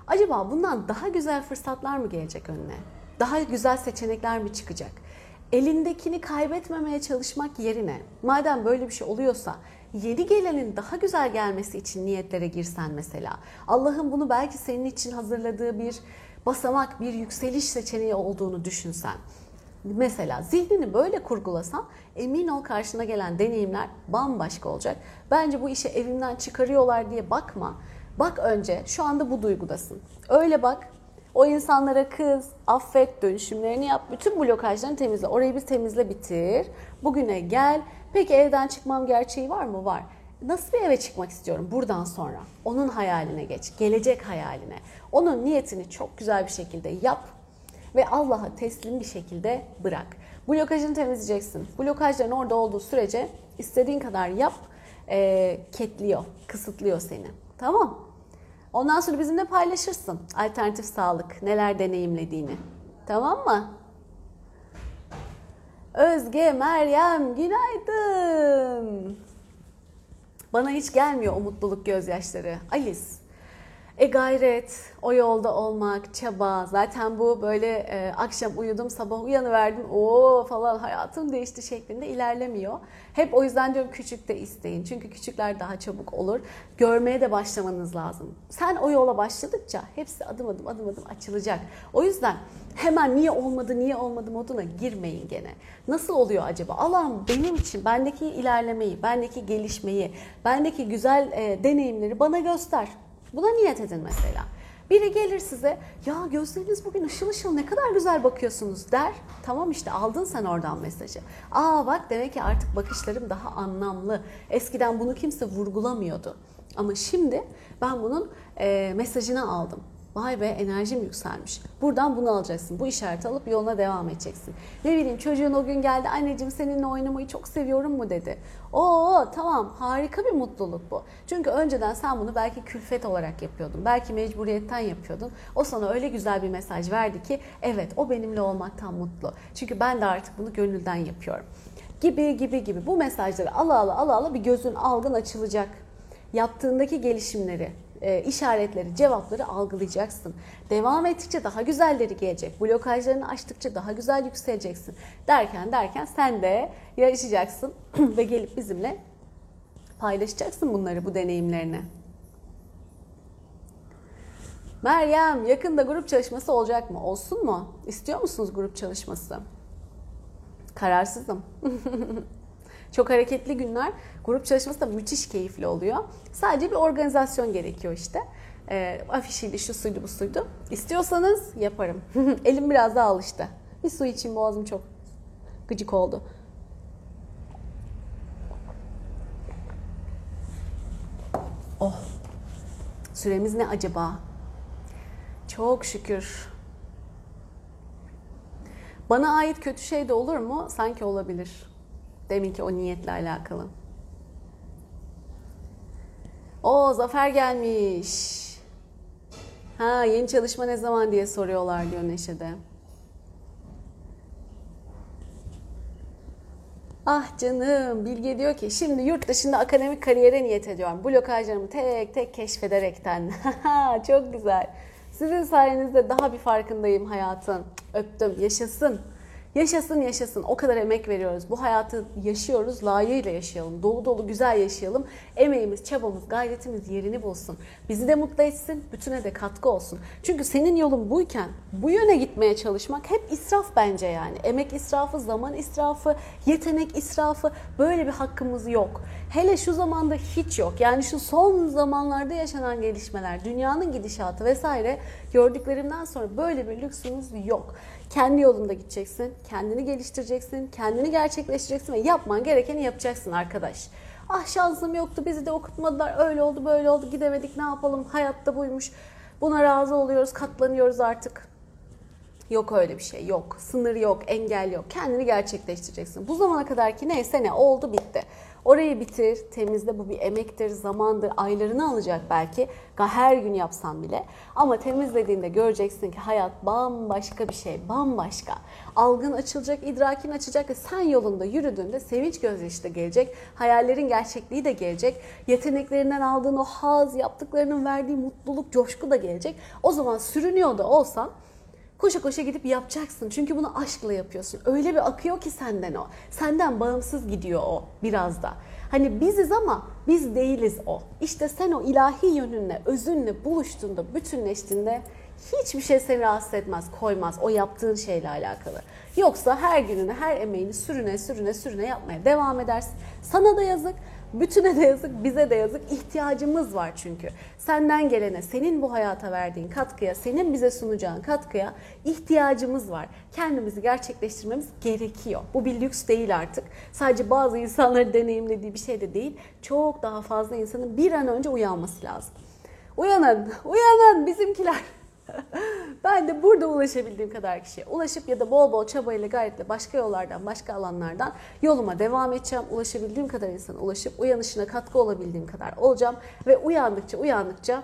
Acaba bundan daha güzel fırsatlar mı gelecek önüne? Daha güzel seçenekler mi çıkacak? Elindekini kaybetmemeye çalışmak yerine madem böyle bir şey oluyorsa yeni gelenin daha güzel gelmesi için niyetlere girsen mesela. Allah'ın bunu belki senin için hazırladığı bir basamak, bir yükseliş seçeneği olduğunu düşünsen. Mesela zihnini böyle kurgulasan emin ol karşına gelen deneyimler bambaşka olacak. Bence bu işi evimden çıkarıyorlar diye bakma. Bak önce şu anda bu duygudasın. Öyle bak. O insanlara kız, affet, dönüşümlerini yap. Bütün blokajlarını temizle. Orayı bir temizle bitir. Bugüne gel. Peki evden çıkmam gerçeği var mı? Var. Nasıl bir eve çıkmak istiyorum buradan sonra? Onun hayaline geç. Gelecek hayaline. Onun niyetini çok güzel bir şekilde yap ve Allah'a teslim bir şekilde bırak. Blokajını temizleyeceksin. Blokajların orada olduğu sürece istediğin kadar yap, e, ketliyor, kısıtlıyor seni. Tamam Ondan sonra bizimle paylaşırsın alternatif sağlık, neler deneyimlediğini. Tamam mı? Özge, Meryem, günaydın. Bana hiç gelmiyor o mutluluk gözyaşları. Alice, e gayret, o yolda olmak, çaba. Zaten bu böyle e, akşam uyudum, sabah uyanıverdim. o falan hayatım değişti şeklinde ilerlemiyor. Hep o yüzden diyorum küçük de isteyin. Çünkü küçükler daha çabuk olur. Görmeye de başlamanız lazım. Sen o yola başladıkça hepsi adım adım adım adım açılacak. O yüzden hemen niye olmadı, niye olmadı moduna girmeyin gene. Nasıl oluyor acaba? Allah'ım benim için bendeki ilerlemeyi, bendeki gelişmeyi, bendeki güzel e, deneyimleri bana göster. Buna niyet edin mesela. Biri gelir size ya gözleriniz bugün ışıl ışıl ne kadar güzel bakıyorsunuz der. Tamam işte aldın sen oradan mesajı. Aa bak demek ki artık bakışlarım daha anlamlı. Eskiden bunu kimse vurgulamıyordu. Ama şimdi ben bunun e, mesajını aldım. Vay be enerjim yükselmiş. Buradan bunu alacaksın. Bu işareti alıp yoluna devam edeceksin. Ne bileyim çocuğun o gün geldi anneciğim seninle oynamayı çok seviyorum mu dedi. Oo tamam harika bir mutluluk bu. Çünkü önceden sen bunu belki külfet olarak yapıyordun. Belki mecburiyetten yapıyordun. O sana öyle güzel bir mesaj verdi ki evet o benimle olmaktan mutlu. Çünkü ben de artık bunu gönülden yapıyorum. Gibi gibi gibi bu mesajları ala ala ala ala bir gözün algın açılacak. Yaptığındaki gelişimleri e, işaretleri, cevapları algılayacaksın. Devam ettikçe daha güzelleri gelecek. Blokajlarını açtıkça daha güzel yükseleceksin. Derken derken sen de yarışacaksın ve gelip bizimle paylaşacaksın bunları, bu deneyimlerini. Meryem yakında grup çalışması olacak mı? Olsun mu? İstiyor musunuz grup çalışması? Kararsızım. Çok hareketli günler. Grup çalışması da müthiş keyifli oluyor. Sadece bir organizasyon gerekiyor işte. E, afişiydi, şu suydu, bu suydu. İstiyorsanız yaparım. Elim biraz daha alıştı. Bir su için boğazım çok gıcık oldu. Oh. Süremiz ne acaba? Çok şükür. Bana ait kötü şey de olur mu? Sanki olabilir. Deminki o niyetle alakalı. O Zafer gelmiş. Ha yeni çalışma ne zaman diye soruyorlar diyor Neşe'de. Ah canım Bilge diyor ki şimdi yurt dışında akademik kariyere niyet ediyorum. Blokajlarımı tek tek keşfederekten. Çok güzel. Sizin sayenizde daha bir farkındayım hayatın. Öptüm. Yaşasın. Yaşasın yaşasın. O kadar emek veriyoruz. Bu hayatı yaşıyoruz. Layığıyla yaşayalım. Dolu dolu güzel yaşayalım. Emeğimiz, çabamız, gayretimiz yerini bulsun. Bizi de mutlu etsin. Bütüne de katkı olsun. Çünkü senin yolun buyken bu yöne gitmeye çalışmak hep israf bence yani. Emek israfı, zaman israfı, yetenek israfı böyle bir hakkımız yok. Hele şu zamanda hiç yok. Yani şu son zamanlarda yaşanan gelişmeler, dünyanın gidişatı vesaire gördüklerimden sonra böyle bir lüksümüz yok. Kendi yolunda gideceksin, kendini geliştireceksin, kendini gerçekleştireceksin ve yapman gerekeni yapacaksın arkadaş. Ah şansım yoktu, bizi de okutmadılar, öyle oldu, böyle oldu, gidemedik, ne yapalım, hayatta buymuş. Buna razı oluyoruz, katlanıyoruz artık. Yok öyle bir şey yok. Sınır yok, engel yok. Kendini gerçekleştireceksin. Bu zamana kadarki neyse ne oldu bitti. Orayı bitir, temizle. Bu bir emektir, zamandır, aylarını alacak belki. Her gün yapsan bile. Ama temizlediğinde göreceksin ki hayat bambaşka bir şey, bambaşka. Algın açılacak, idrakin açacak ve sen yolunda yürüdüğünde sevinç gözyaşı da gelecek. Hayallerin gerçekliği de gelecek. Yeteneklerinden aldığın o haz, yaptıklarının verdiği mutluluk, coşku da gelecek. O zaman sürünüyor da olsan koşa koşa gidip yapacaksın. Çünkü bunu aşkla yapıyorsun. Öyle bir akıyor ki senden o. Senden bağımsız gidiyor o biraz da. Hani biziz ama biz değiliz o. İşte sen o ilahi yönünle, özünle buluştuğunda, bütünleştiğinde hiçbir şey seni rahatsız etmez, koymaz o yaptığın şeyle alakalı. Yoksa her gününü, her emeğini sürüne sürüne sürüne yapmaya devam edersin. Sana da yazık, Bütüne de yazık, bize de yazık. İhtiyacımız var çünkü. Senden gelene, senin bu hayata verdiğin katkıya, senin bize sunacağın katkıya ihtiyacımız var. Kendimizi gerçekleştirmemiz gerekiyor. Bu bir lüks değil artık. Sadece bazı insanların deneyimlediği bir şey de değil. Çok daha fazla insanın bir an önce uyanması lazım. Uyanın, uyanın bizimkiler. ben de burada ulaşabildiğim kadar kişiye ulaşıp ya da bol bol çabayla gayretle başka yollardan, başka alanlardan yoluma devam edeceğim. Ulaşabildiğim kadar insana ulaşıp uyanışına katkı olabildiğim kadar olacağım. Ve uyandıkça uyandıkça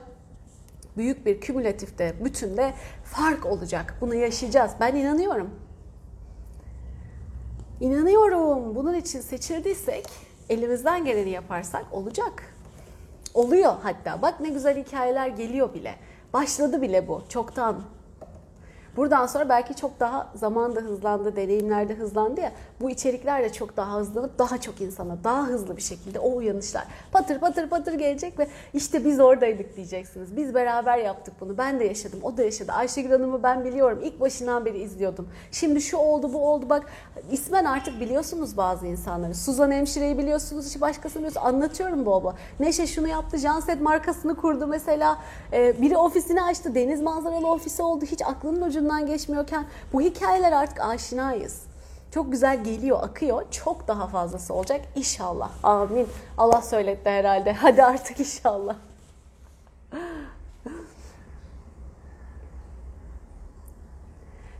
büyük bir kümülatifte, bütünde fark olacak. Bunu yaşayacağız. Ben inanıyorum. İnanıyorum. Bunun için seçildiysek, elimizden geleni yaparsak olacak. Oluyor hatta. Bak ne güzel hikayeler geliyor bile. Başladı bile bu çoktan. Buradan sonra belki çok daha zaman da hızlandı, deneyimler de hızlandı ya. Bu içerikler de çok daha hızlanıp daha çok insana daha hızlı bir şekilde o uyanışlar patır patır patır gelecek ve işte biz oradaydık diyeceksiniz. Biz beraber yaptık bunu. Ben de yaşadım, o da yaşadı. Ayşegül Hanım'ı ben biliyorum. İlk başından beri izliyordum. Şimdi şu oldu, bu oldu. Bak ismen artık biliyorsunuz bazı insanları. Suzan Hemşire'yi biliyorsunuz, hiç başkasını biliyorsunuz. Anlatıyorum bol bol. Neşe şunu yaptı, Janset markasını kurdu mesela. Ee, biri ofisini açtı, deniz manzaralı ofisi oldu. Hiç aklının ucunda ucundan geçmiyorken bu hikayeler artık aşinayız. Çok güzel geliyor, akıyor. Çok daha fazlası olacak inşallah. Amin. Allah söyletti herhalde. Hadi artık inşallah.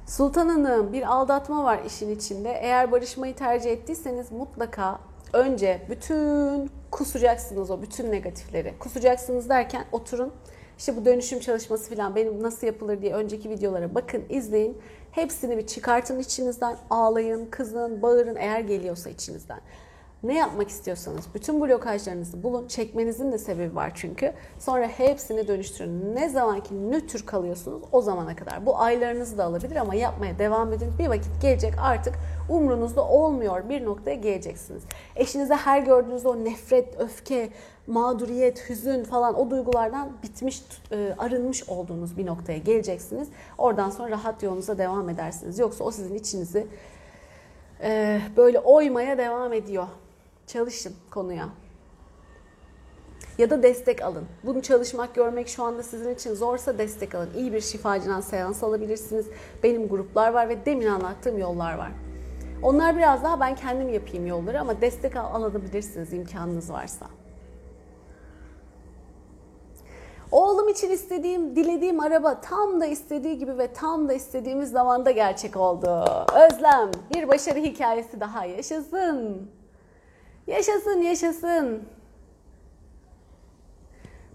Sultan Hanım bir aldatma var işin içinde. Eğer barışmayı tercih ettiyseniz mutlaka önce bütün kusacaksınız o bütün negatifleri. Kusacaksınız derken oturun işte bu dönüşüm çalışması falan benim nasıl yapılır diye önceki videolara bakın, izleyin. Hepsini bir çıkartın içinizden, ağlayın, kızın, bağırın eğer geliyorsa içinizden. Ne yapmak istiyorsanız bütün blokajlarınızı bulun. Çekmenizin de sebebi var çünkü. Sonra hepsini dönüştürün. Ne zaman ki nötr kalıyorsunuz o zamana kadar. Bu aylarınızı da alabilir ama yapmaya devam edin. Bir vakit gelecek artık umrunuzda olmuyor bir noktaya geleceksiniz. Eşinize her gördüğünüzde o nefret, öfke, mağduriyet, hüzün falan o duygulardan bitmiş, e, arınmış olduğunuz bir noktaya geleceksiniz. Oradan sonra rahat yolunuza devam edersiniz. Yoksa o sizin içinizi e, böyle oymaya devam ediyor. Çalışın konuya. Ya da destek alın. Bunu çalışmak, görmek şu anda sizin için zorsa destek alın. İyi bir şifacıdan seans alabilirsiniz. Benim gruplar var ve demin anlattığım yollar var. Onlar biraz daha ben kendim yapayım yolları ama destek al alabilirsiniz imkanınız varsa. Oğlum için istediğim, dilediğim araba tam da istediği gibi ve tam da istediğimiz zamanda gerçek oldu. Özlem, bir başarı hikayesi daha yaşasın. Yaşasın, yaşasın.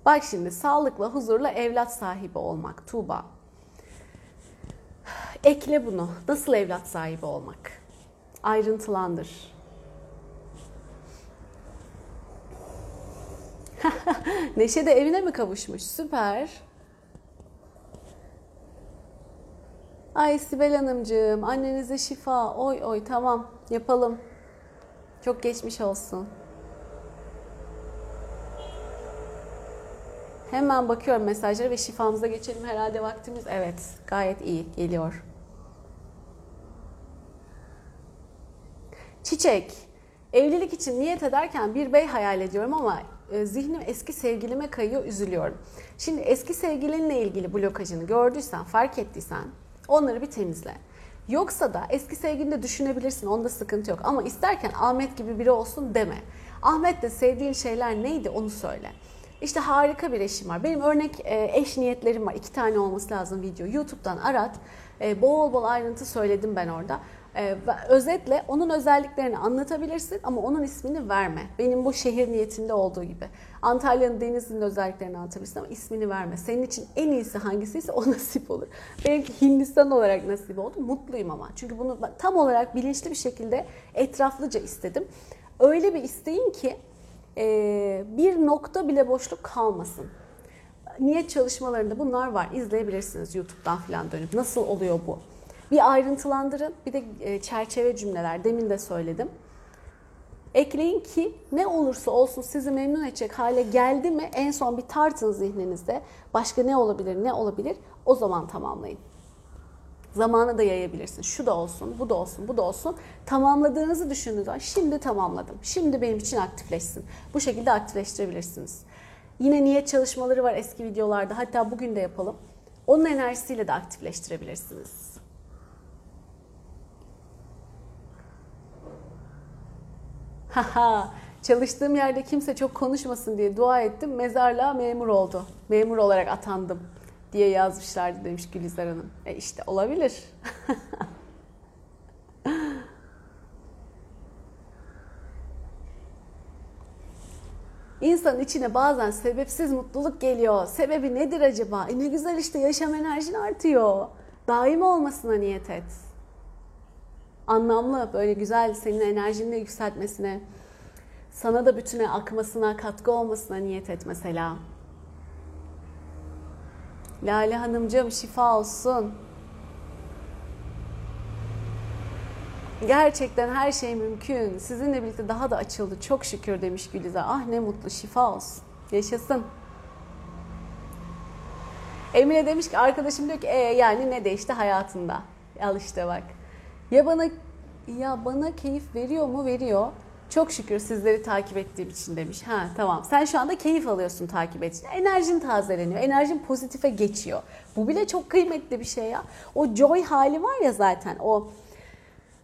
Bak şimdi sağlıkla, huzurla evlat sahibi olmak Tuğba. Ekle bunu. Nasıl evlat sahibi olmak? Ayrıntılandır. Neşe de evine mi kavuşmuş? Süper. Ay Sibel Hanımcığım annenize şifa. Oy oy tamam yapalım. Çok geçmiş olsun. Hemen bakıyorum mesajlara ve şifamıza geçelim. Herhalde vaktimiz evet gayet iyi geliyor. Çiçek. Evlilik için niyet ederken bir bey hayal ediyorum ama e, zihnim eski sevgilime kayıyor, üzülüyorum. Şimdi eski sevgilinle ilgili blokajını gördüysen, fark ettiysen onları bir temizle. Yoksa da eski sevgilini de düşünebilirsin. Onda sıkıntı yok. Ama isterken Ahmet gibi biri olsun deme. Ahmet de sevdiğin şeyler neydi onu söyle. İşte harika bir eşim var. Benim örnek e, eş niyetlerim var. İki tane olması lazım video. YouTube'dan arat. E, bol bol ayrıntı söyledim ben orada. E, özetle onun özelliklerini anlatabilirsin ama onun ismini verme. Benim bu şehir niyetinde olduğu gibi. Antalya'nın denizinin özelliklerini anlatabilirsin ama ismini verme. Senin için en iyisi hangisiyse o nasip olur. Benimki Hindistan olarak nasip oldu. Mutluyum ama. Çünkü bunu tam olarak bilinçli bir şekilde etraflıca istedim. Öyle bir isteyin ki e, bir nokta bile boşluk kalmasın. Niyet çalışmalarında bunlar var. İzleyebilirsiniz YouTube'dan falan dönüp. Nasıl oluyor bu? Bir ayrıntılandırın. Bir de e, çerçeve cümleler. Demin de söyledim. Ekleyin ki ne olursa olsun sizi memnun edecek hale geldi mi en son bir tartın zihninizde. Başka ne olabilir, ne olabilir o zaman tamamlayın. Zamanı da yayabilirsin. Şu da olsun, bu da olsun, bu da olsun. Tamamladığınızı düşündüğünüz zaman şimdi tamamladım. Şimdi benim için aktifleşsin. Bu şekilde aktifleştirebilirsiniz. Yine niyet çalışmaları var eski videolarda. Hatta bugün de yapalım. Onun enerjisiyle de aktifleştirebilirsiniz. Haha çalıştığım yerde kimse çok konuşmasın diye dua ettim. Mezarlığa memur oldu. Memur olarak atandım diye yazmışlardı demiş Gülizar Hanım. E işte olabilir. İnsanın içine bazen sebepsiz mutluluk geliyor. Sebebi nedir acaba? E ne güzel işte yaşam enerjin artıyor. Daim olmasına niyet et. Anlamlı, böyle güzel senin enerjini yükseltmesine, sana da bütüne akmasına, katkı olmasına niyet et mesela. Lale Hanımcığım şifa olsun. Gerçekten her şey mümkün. Sizinle birlikte daha da açıldı. Çok şükür demiş Gülizar. Ah ne mutlu şifa olsun. Yaşasın. Emine demiş ki arkadaşım diyor ki e, yani ne değişti hayatında? Al işte bak. Ya bana ya bana keyif veriyor mu? Veriyor. Çok şükür sizleri takip ettiğim için demiş. Ha tamam. Sen şu anda keyif alıyorsun takip ettiğin. Enerjin tazeleniyor. Enerjin pozitife geçiyor. Bu bile çok kıymetli bir şey ya. O joy hali var ya zaten. O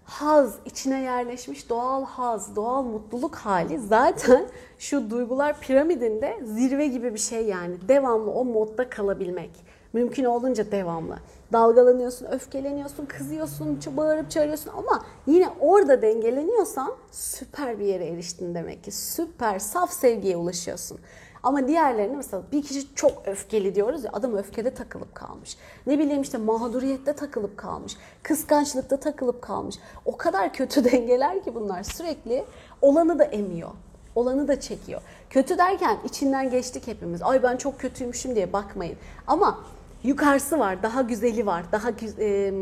haz, içine yerleşmiş doğal haz, doğal mutluluk hali zaten şu duygular piramidinde zirve gibi bir şey yani. Devamlı o modda kalabilmek. Mümkün olunca devamlı. Dalgalanıyorsun, öfkeleniyorsun, kızıyorsun, bağırıp çağırıyorsun ama yine orada dengeleniyorsan süper bir yere eriştin demek ki. Süper, saf sevgiye ulaşıyorsun. Ama diğerlerini mesela bir kişi çok öfkeli diyoruz ya adam öfkede takılıp kalmış. Ne bileyim işte mağduriyette takılıp kalmış. Kıskançlıkta takılıp kalmış. O kadar kötü dengeler ki bunlar sürekli olanı da emiyor. Olanı da çekiyor. Kötü derken içinden geçtik hepimiz. Ay ben çok kötüymüşüm diye bakmayın. Ama yukarısı var, daha güzeli var, daha e,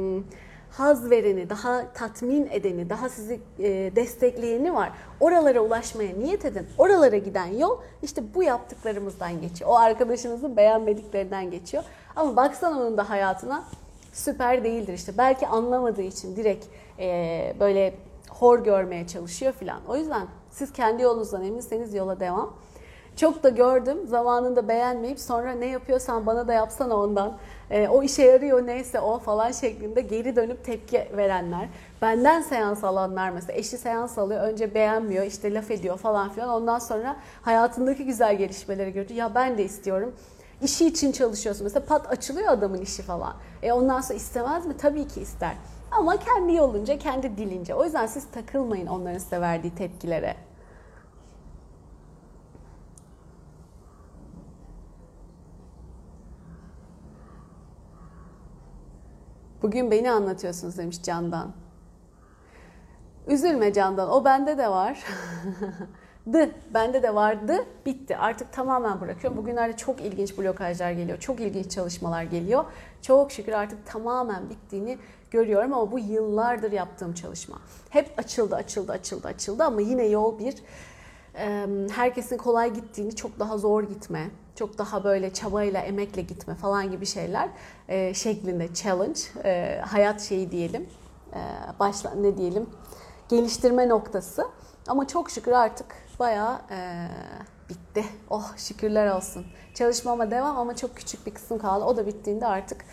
haz vereni, daha tatmin edeni, daha sizi e, destekleyeni var. Oralara ulaşmaya niyet edin. Oralara giden yol işte bu yaptıklarımızdan geçiyor. O arkadaşınızın beğenmediklerinden geçiyor. Ama baksan onun da hayatına süper değildir işte. Belki anlamadığı için direkt e, böyle hor görmeye çalışıyor filan. O yüzden siz kendi yolunuzdan eminseniz yola devam. Çok da gördüm. Zamanında beğenmeyip sonra ne yapıyorsan bana da yapsana ondan. E, o işe yarıyor neyse o falan şeklinde geri dönüp tepki verenler. Benden seans alanlar mesela eşi seans alıyor önce beğenmiyor işte laf ediyor falan filan. Ondan sonra hayatındaki güzel gelişmeleri gördü. Ya ben de istiyorum. İşi için çalışıyorsun. Mesela pat açılıyor adamın işi falan. E ondan sonra istemez mi? Tabii ki ister. Ama kendi yolunca, kendi dilince. O yüzden siz takılmayın onların size verdiği tepkilere. Bugün beni anlatıyorsunuz demiş Candan. Üzülme Candan, o bende de var. dı, bende de vardı, bitti. Artık tamamen bırakıyorum. Bugünlerde çok ilginç blokajlar geliyor, çok ilginç çalışmalar geliyor. Çok şükür artık tamamen bittiğini görüyorum ama bu yıllardır yaptığım çalışma. Hep açıldı, açıldı, açıldı, açıldı ama yine yol bir herkesin kolay gittiğini çok daha zor gitme, çok daha böyle çabayla, emekle gitme falan gibi şeyler e, şeklinde challenge, e, hayat şeyi diyelim, e, başla ne diyelim, geliştirme noktası. Ama çok şükür artık bayağı e, bitti. Oh şükürler olsun. Çalışmama devam ama çok küçük bir kısım kaldı. O da bittiğinde artık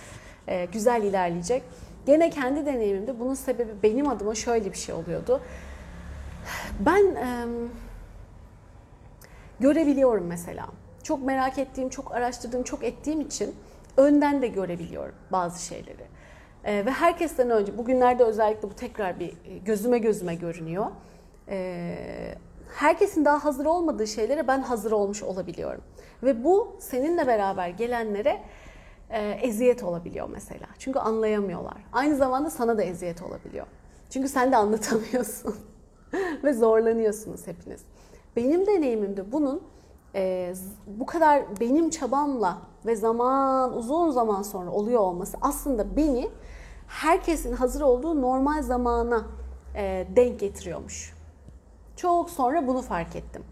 e, güzel ilerleyecek. Gene kendi deneyimimde bunun sebebi benim adıma şöyle bir şey oluyordu. Ben... E, görebiliyorum mesela. Çok merak ettiğim, çok araştırdığım, çok ettiğim için önden de görebiliyorum bazı şeyleri. Ee, ve herkesten önce, bugünlerde özellikle bu tekrar bir e, gözüme gözüme görünüyor. Ee, herkesin daha hazır olmadığı şeylere ben hazır olmuş olabiliyorum. Ve bu seninle beraber gelenlere e, eziyet olabiliyor mesela. Çünkü anlayamıyorlar. Aynı zamanda sana da eziyet olabiliyor. Çünkü sen de anlatamıyorsun. Ve zorlanıyorsunuz hepiniz. Benim deneyimimde bunun e, bu kadar benim çabamla ve zaman uzun zaman sonra oluyor olması aslında beni herkesin hazır olduğu normal zamana e, denk getiriyormuş. Çok sonra bunu fark ettim.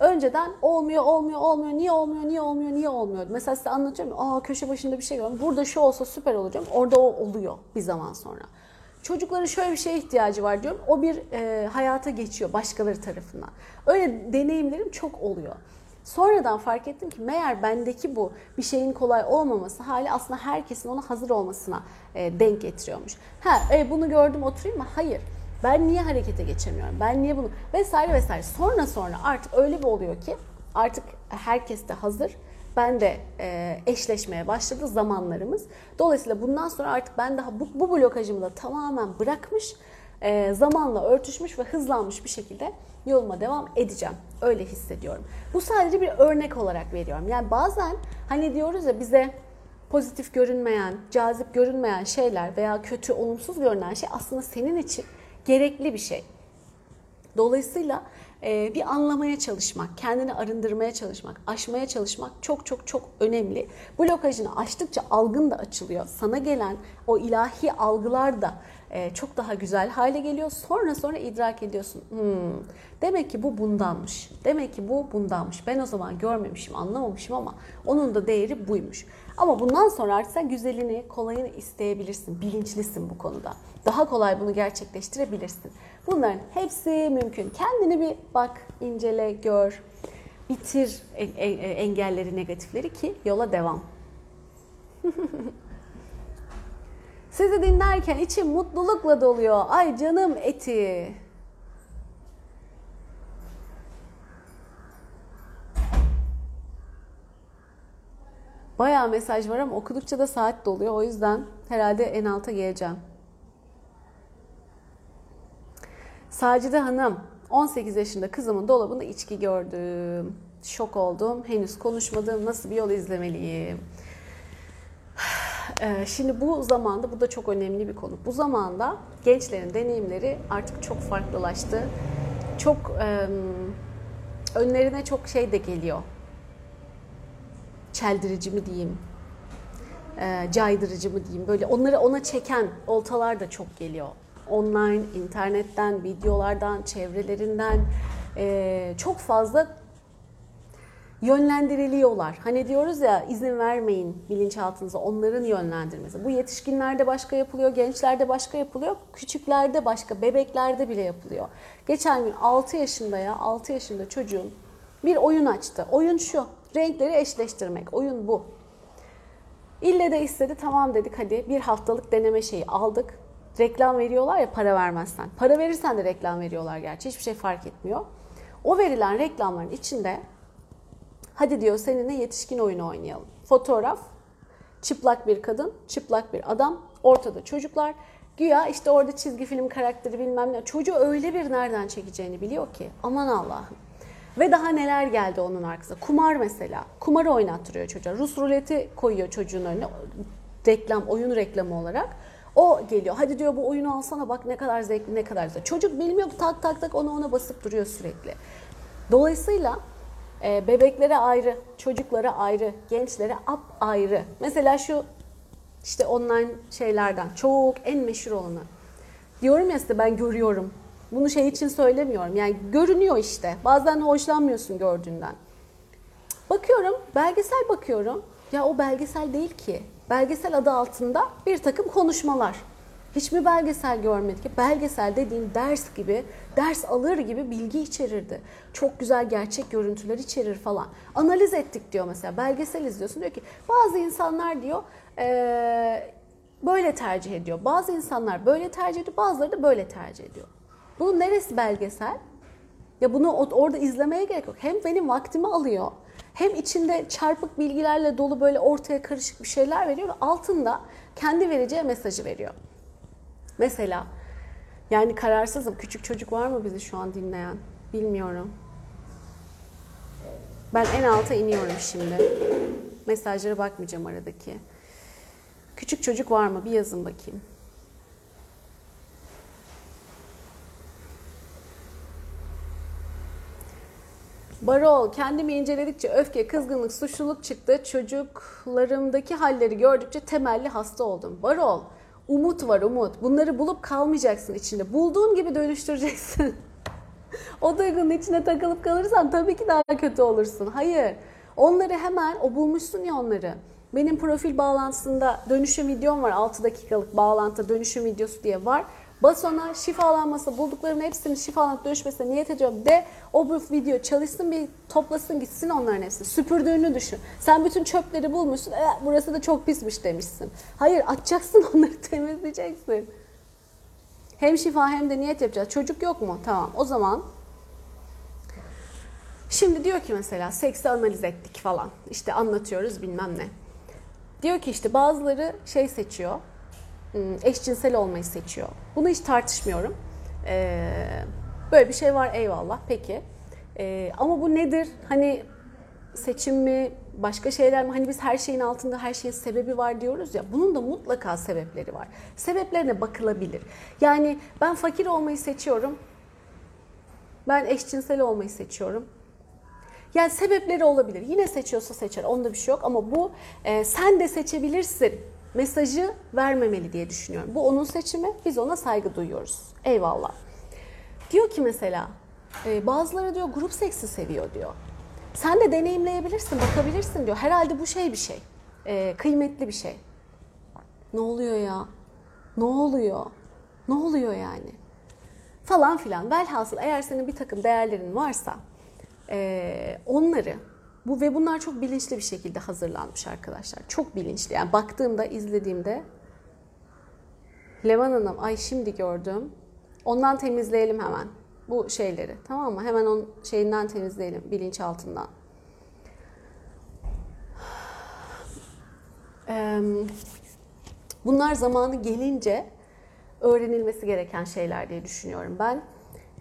Önceden olmuyor, olmuyor, olmuyor, niye olmuyor, niye olmuyor, niye olmuyor. Mesela size anlatıyorum, aa köşe başında bir şey görüyorum, burada şu olsa süper olacağım. Orada o oluyor bir zaman sonra. Çocukların şöyle bir şeye ihtiyacı var diyorum. O bir e, hayata geçiyor başkaları tarafından. Öyle deneyimlerim çok oluyor. Sonradan fark ettim ki meğer bendeki bu bir şeyin kolay olmaması hali aslında herkesin ona hazır olmasına e, denk getiriyormuş. Ha e, bunu gördüm oturayım mı? Hayır. Ben niye harekete geçemiyorum? Ben niye bunu? Vesaire vesaire. Sonra sonra artık öyle bir oluyor ki artık herkes de hazır. Ben de e, eşleşmeye başladı zamanlarımız. Dolayısıyla bundan sonra artık ben daha bu, bu blokajımı da tamamen bırakmış, e, zamanla örtüşmüş ve hızlanmış bir şekilde yoluma devam edeceğim. Öyle hissediyorum. Bu sadece bir örnek olarak veriyorum. Yani bazen hani diyoruz ya bize pozitif görünmeyen, cazip görünmeyen şeyler veya kötü, olumsuz görünen şey aslında senin için gerekli bir şey. Dolayısıyla e, bir anlamaya çalışmak, kendini arındırmaya çalışmak, aşmaya çalışmak çok çok çok önemli. Blokajını aştıkça algın da açılıyor. Sana gelen o ilahi algılar da e, çok daha güzel hale geliyor. Sonra sonra idrak ediyorsun. Hmm, demek ki bu bundanmış. Demek ki bu bundanmış. Ben o zaman görmemişim, anlamamışım ama onun da değeri buymuş. Ama bundan sonra artık sen güzelini, kolayını isteyebilirsin. Bilinçlisin bu konuda. Daha kolay bunu gerçekleştirebilirsin. Bunların hepsi mümkün. Kendini bir bak, incele, gör. Bitir engelleri, negatifleri ki yola devam. Sizi dinlerken içim mutlulukla doluyor. Ay canım eti. Bayağı mesaj var ama okudukça da saat doluyor. O yüzden herhalde en alta geleceğim. Sacide Hanım, 18 yaşında kızımın dolabında içki gördüm. Şok oldum. Henüz konuşmadım. Nasıl bir yol izlemeliyim? Ee, şimdi bu zamanda, bu da çok önemli bir konu. Bu zamanda gençlerin deneyimleri artık çok farklılaştı. Çok önlerine çok şey de geliyor çeldirici mi diyeyim, e, caydırıcı mı diyeyim böyle onları ona çeken oltalar da çok geliyor. Online, internetten, videolardan, çevrelerinden e, çok fazla yönlendiriliyorlar. Hani diyoruz ya izin vermeyin bilinçaltınıza onların yönlendirmesi. Bu yetişkinlerde başka yapılıyor, gençlerde başka yapılıyor, küçüklerde başka, bebeklerde bile yapılıyor. Geçen gün 6 yaşında ya 6 yaşında çocuğun bir oyun açtı. Oyun şu. Renkleri eşleştirmek. Oyun bu. İlle de istedi tamam dedik hadi bir haftalık deneme şeyi aldık. Reklam veriyorlar ya para vermezsen. Para verirsen de reklam veriyorlar gerçi hiçbir şey fark etmiyor. O verilen reklamların içinde hadi diyor seninle yetişkin oyunu oynayalım. Fotoğraf, çıplak bir kadın, çıplak bir adam, ortada çocuklar. Güya işte orada çizgi film karakteri bilmem ne. Çocuğu öyle bir nereden çekeceğini biliyor ki. Aman Allah'ım. Ve daha neler geldi onun arkasında. Kumar mesela. Kumarı oynattırıyor çocuğa. Rus ruleti koyuyor çocuğun önüne. Reklam, oyun reklamı olarak. O geliyor. Hadi diyor bu oyunu alsana bak ne kadar zevkli, ne kadar güzel. Çocuk bilmiyor tak tak tak ona ona basıp duruyor sürekli. Dolayısıyla e, bebeklere ayrı, çocuklara ayrı, gençlere ap ayrı. Mesela şu işte online şeylerden çok en meşhur olanı. Diyorum ya size ben görüyorum. Bunu şey için söylemiyorum. Yani görünüyor işte. Bazen hoşlanmıyorsun gördüğünden. Bakıyorum, belgesel bakıyorum. Ya o belgesel değil ki. Belgesel adı altında bir takım konuşmalar. Hiç mi belgesel görmedik? Belgesel dediğin ders gibi, ders alır gibi bilgi içerirdi. Çok güzel gerçek görüntüler içerir falan. Analiz ettik diyor mesela. Belgesel izliyorsun diyor ki bazı insanlar diyor ee, böyle tercih ediyor. Bazı insanlar böyle tercih ediyor, bazıları da böyle tercih ediyor. Bunun neresi belgesel? Ya bunu orada izlemeye gerek yok. Hem benim vaktimi alıyor hem içinde çarpık bilgilerle dolu böyle ortaya karışık bir şeyler veriyor ve altında kendi vereceği mesajı veriyor. Mesela yani kararsızım. Küçük çocuk var mı bizi şu an dinleyen? Bilmiyorum. Ben en alta iniyorum şimdi. Mesajlara bakmayacağım aradaki. Küçük çocuk var mı? Bir yazın bakayım. Barol, kendimi inceledikçe öfke, kızgınlık, suçluluk çıktı. Çocuklarımdaki halleri gördükçe temelli hasta oldum. Barol, umut var umut. Bunları bulup kalmayacaksın içinde. Bulduğun gibi dönüştüreceksin. o duygunun içine takılıp kalırsan tabii ki daha kötü olursun. Hayır. Onları hemen, o bulmuşsun ya onları. Benim profil bağlantısında dönüşüm videom var. 6 dakikalık bağlantı dönüşüm videosu diye var. Bas ona şifalanması, bulduklarının hepsini şifalanıp dönüşmesine niyet ediyorum de o bu video çalışsın bir toplasın gitsin onların hepsini. Süpürdüğünü düşün. Sen bütün çöpleri bulmuşsun. E, burası da çok pismiş demişsin. Hayır açacaksın onları temizleyeceksin. Hem şifa hem de niyet yapacağız. Çocuk yok mu? Tamam. O zaman şimdi diyor ki mesela seksi analiz ettik falan. İşte anlatıyoruz bilmem ne. Diyor ki işte bazıları şey seçiyor eşcinsel olmayı seçiyor. Bunu hiç tartışmıyorum. Ee, böyle bir şey var eyvallah peki. Ee, ama bu nedir? Hani seçim mi, başka şeyler mi? Hani biz her şeyin altında her şeyin sebebi var diyoruz ya. Bunun da mutlaka sebepleri var. Sebeplerine bakılabilir. Yani ben fakir olmayı seçiyorum. Ben eşcinsel olmayı seçiyorum. Yani sebepleri olabilir. Yine seçiyorsa seçer. Onda bir şey yok ama bu e, sen de seçebilirsin mesajı vermemeli diye düşünüyorum. Bu onun seçimi, biz ona saygı duyuyoruz. Eyvallah. Diyor ki mesela, e, bazıları diyor grup seksi seviyor diyor. Sen de deneyimleyebilirsin, bakabilirsin diyor. Herhalde bu şey bir şey, e, kıymetli bir şey. Ne oluyor ya? Ne oluyor? Ne oluyor yani? Falan filan. Velhasıl eğer senin bir takım değerlerin varsa e, onları bu ve bunlar çok bilinçli bir şekilde hazırlanmış arkadaşlar. Çok bilinçli. Yani baktığımda, izlediğimde Levan Hanım, ay şimdi gördüm. Ondan temizleyelim hemen bu şeyleri. Tamam mı? Hemen onun şeyinden temizleyelim bilinçaltından. Bunlar zamanı gelince öğrenilmesi gereken şeyler diye düşünüyorum ben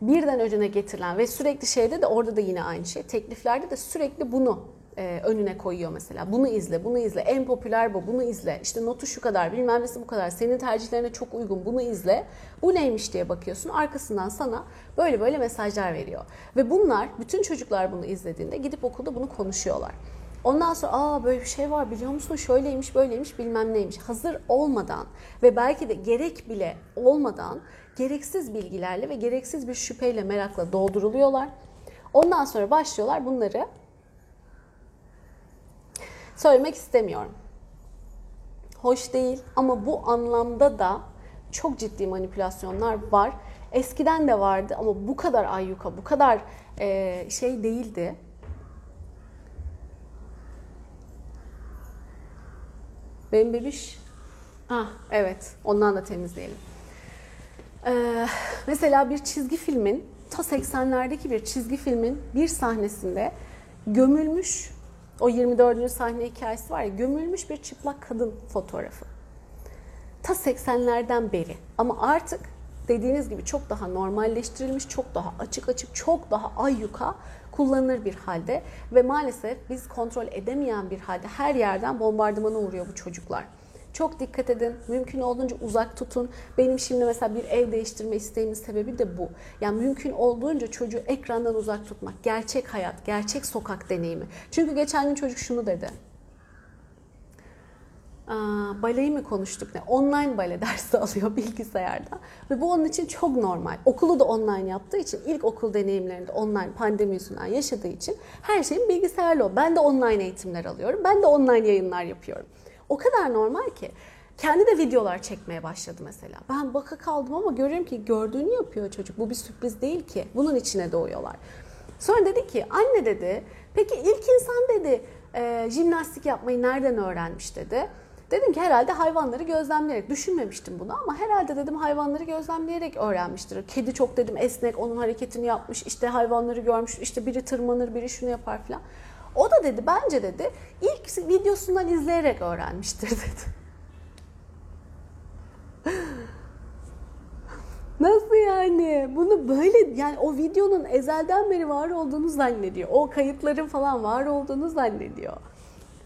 birden önüne getirilen ve sürekli şeyde de orada da yine aynı şey. Tekliflerde de sürekli bunu e, önüne koyuyor mesela. Bunu izle, bunu izle. En popüler bu, bunu izle. İşte notu şu kadar, bilmem nesi bu kadar. Senin tercihlerine çok uygun, bunu izle. Bu neymiş diye bakıyorsun. Arkasından sana böyle böyle mesajlar veriyor. Ve bunlar, bütün çocuklar bunu izlediğinde gidip okulda bunu konuşuyorlar. Ondan sonra aa böyle bir şey var biliyor musun şöyleymiş böyleymiş bilmem neymiş. Hazır olmadan ve belki de gerek bile olmadan gereksiz bilgilerle ve gereksiz bir şüpheyle merakla dolduruluyorlar. Ondan sonra başlıyorlar bunları söylemek istemiyorum. Hoş değil ama bu anlamda da çok ciddi manipülasyonlar var. Eskiden de vardı ama bu kadar ayyuka, bu kadar e, şey değildi. Benim bebiş, ah evet ondan da temizleyelim. Ee, mesela bir çizgi filmin, ta 80'lerdeki bir çizgi filmin bir sahnesinde gömülmüş, o 24. sahne hikayesi var ya, gömülmüş bir çıplak kadın fotoğrafı. Ta 80'lerden beri. Ama artık dediğiniz gibi çok daha normalleştirilmiş, çok daha açık açık, çok daha ayyuka kullanılır bir halde ve maalesef biz kontrol edemeyen bir halde her yerden bombardımana uğruyor bu çocuklar. Çok dikkat edin. Mümkün olduğunca uzak tutun. Benim şimdi mesela bir ev değiştirme isteğimin sebebi de bu. Yani mümkün olduğunca çocuğu ekrandan uzak tutmak. Gerçek hayat, gerçek sokak deneyimi. Çünkü geçen gün çocuk şunu dedi. Aa, baleyi mi konuştuk ne? Online bale dersi alıyor bilgisayarda. Ve bu onun için çok normal. Okulu da online yaptığı için, ilk okul deneyimlerinde online pandemi yüzünden yaşadığı için her şeyin bilgisayarla o. Ben de online eğitimler alıyorum. Ben de online yayınlar yapıyorum. O kadar normal ki. Kendi de videolar çekmeye başladı mesela. Ben baka kaldım ama görüyorum ki gördüğünü yapıyor çocuk. Bu bir sürpriz değil ki. Bunun içine doğuyorlar. Sonra dedi ki anne dedi peki ilk insan dedi e, jimnastik yapmayı nereden öğrenmiş dedi. Dedim ki herhalde hayvanları gözlemleyerek düşünmemiştim bunu ama herhalde dedim hayvanları gözlemleyerek öğrenmiştir. Kedi çok dedim esnek onun hareketini yapmış işte hayvanları görmüş işte biri tırmanır biri şunu yapar falan. O da dedi bence dedi ilk videosundan izleyerek öğrenmiştir dedi. Nasıl yani? Bunu böyle yani o videonun ezelden beri var olduğunu zannediyor. O kayıtların falan var olduğunu zannediyor.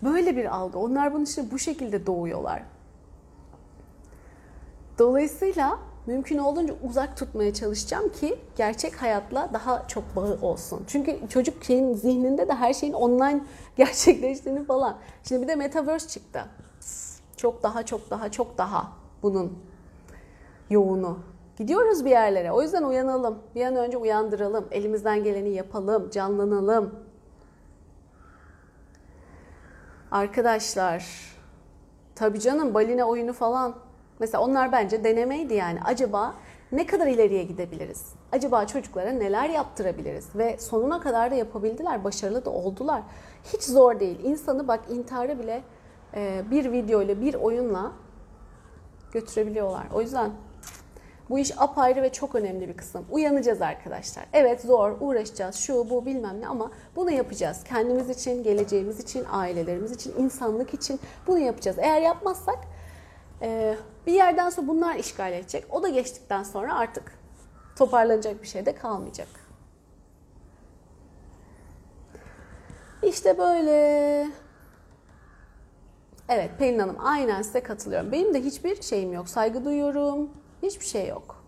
Böyle bir algı. Onlar bunun için bu şekilde doğuyorlar. Dolayısıyla mümkün olduğunca uzak tutmaya çalışacağım ki gerçek hayatla daha çok bağı olsun. Çünkü çocuk şeyin zihninde de her şeyin online gerçekleştiğini falan. Şimdi bir de metaverse çıktı. Çok daha çok daha çok daha bunun yoğunu. Gidiyoruz bir yerlere. O yüzden uyanalım. Bir an önce uyandıralım. Elimizden geleni yapalım. Canlanalım. Arkadaşlar, tabii canım baline oyunu falan. Mesela onlar bence denemeydi yani. Acaba ne kadar ileriye gidebiliriz? Acaba çocuklara neler yaptırabiliriz? Ve sonuna kadar da yapabildiler, başarılı da oldular. Hiç zor değil. İnsanı bak intihara bile bir video ile, bir oyunla götürebiliyorlar. O yüzden bu iş apayrı ve çok önemli bir kısım. Uyanacağız arkadaşlar. Evet zor, uğraşacağız, şu bu bilmem ne ama bunu yapacağız. Kendimiz için, geleceğimiz için, ailelerimiz için, insanlık için bunu yapacağız. Eğer yapmazsak e, bir yerden sonra bunlar işgal edecek. O da geçtikten sonra artık toparlanacak bir şey de kalmayacak. İşte böyle. Evet Pelin Hanım aynen size katılıyorum. Benim de hiçbir şeyim yok. Saygı duyuyorum. Hiçbir şey yok.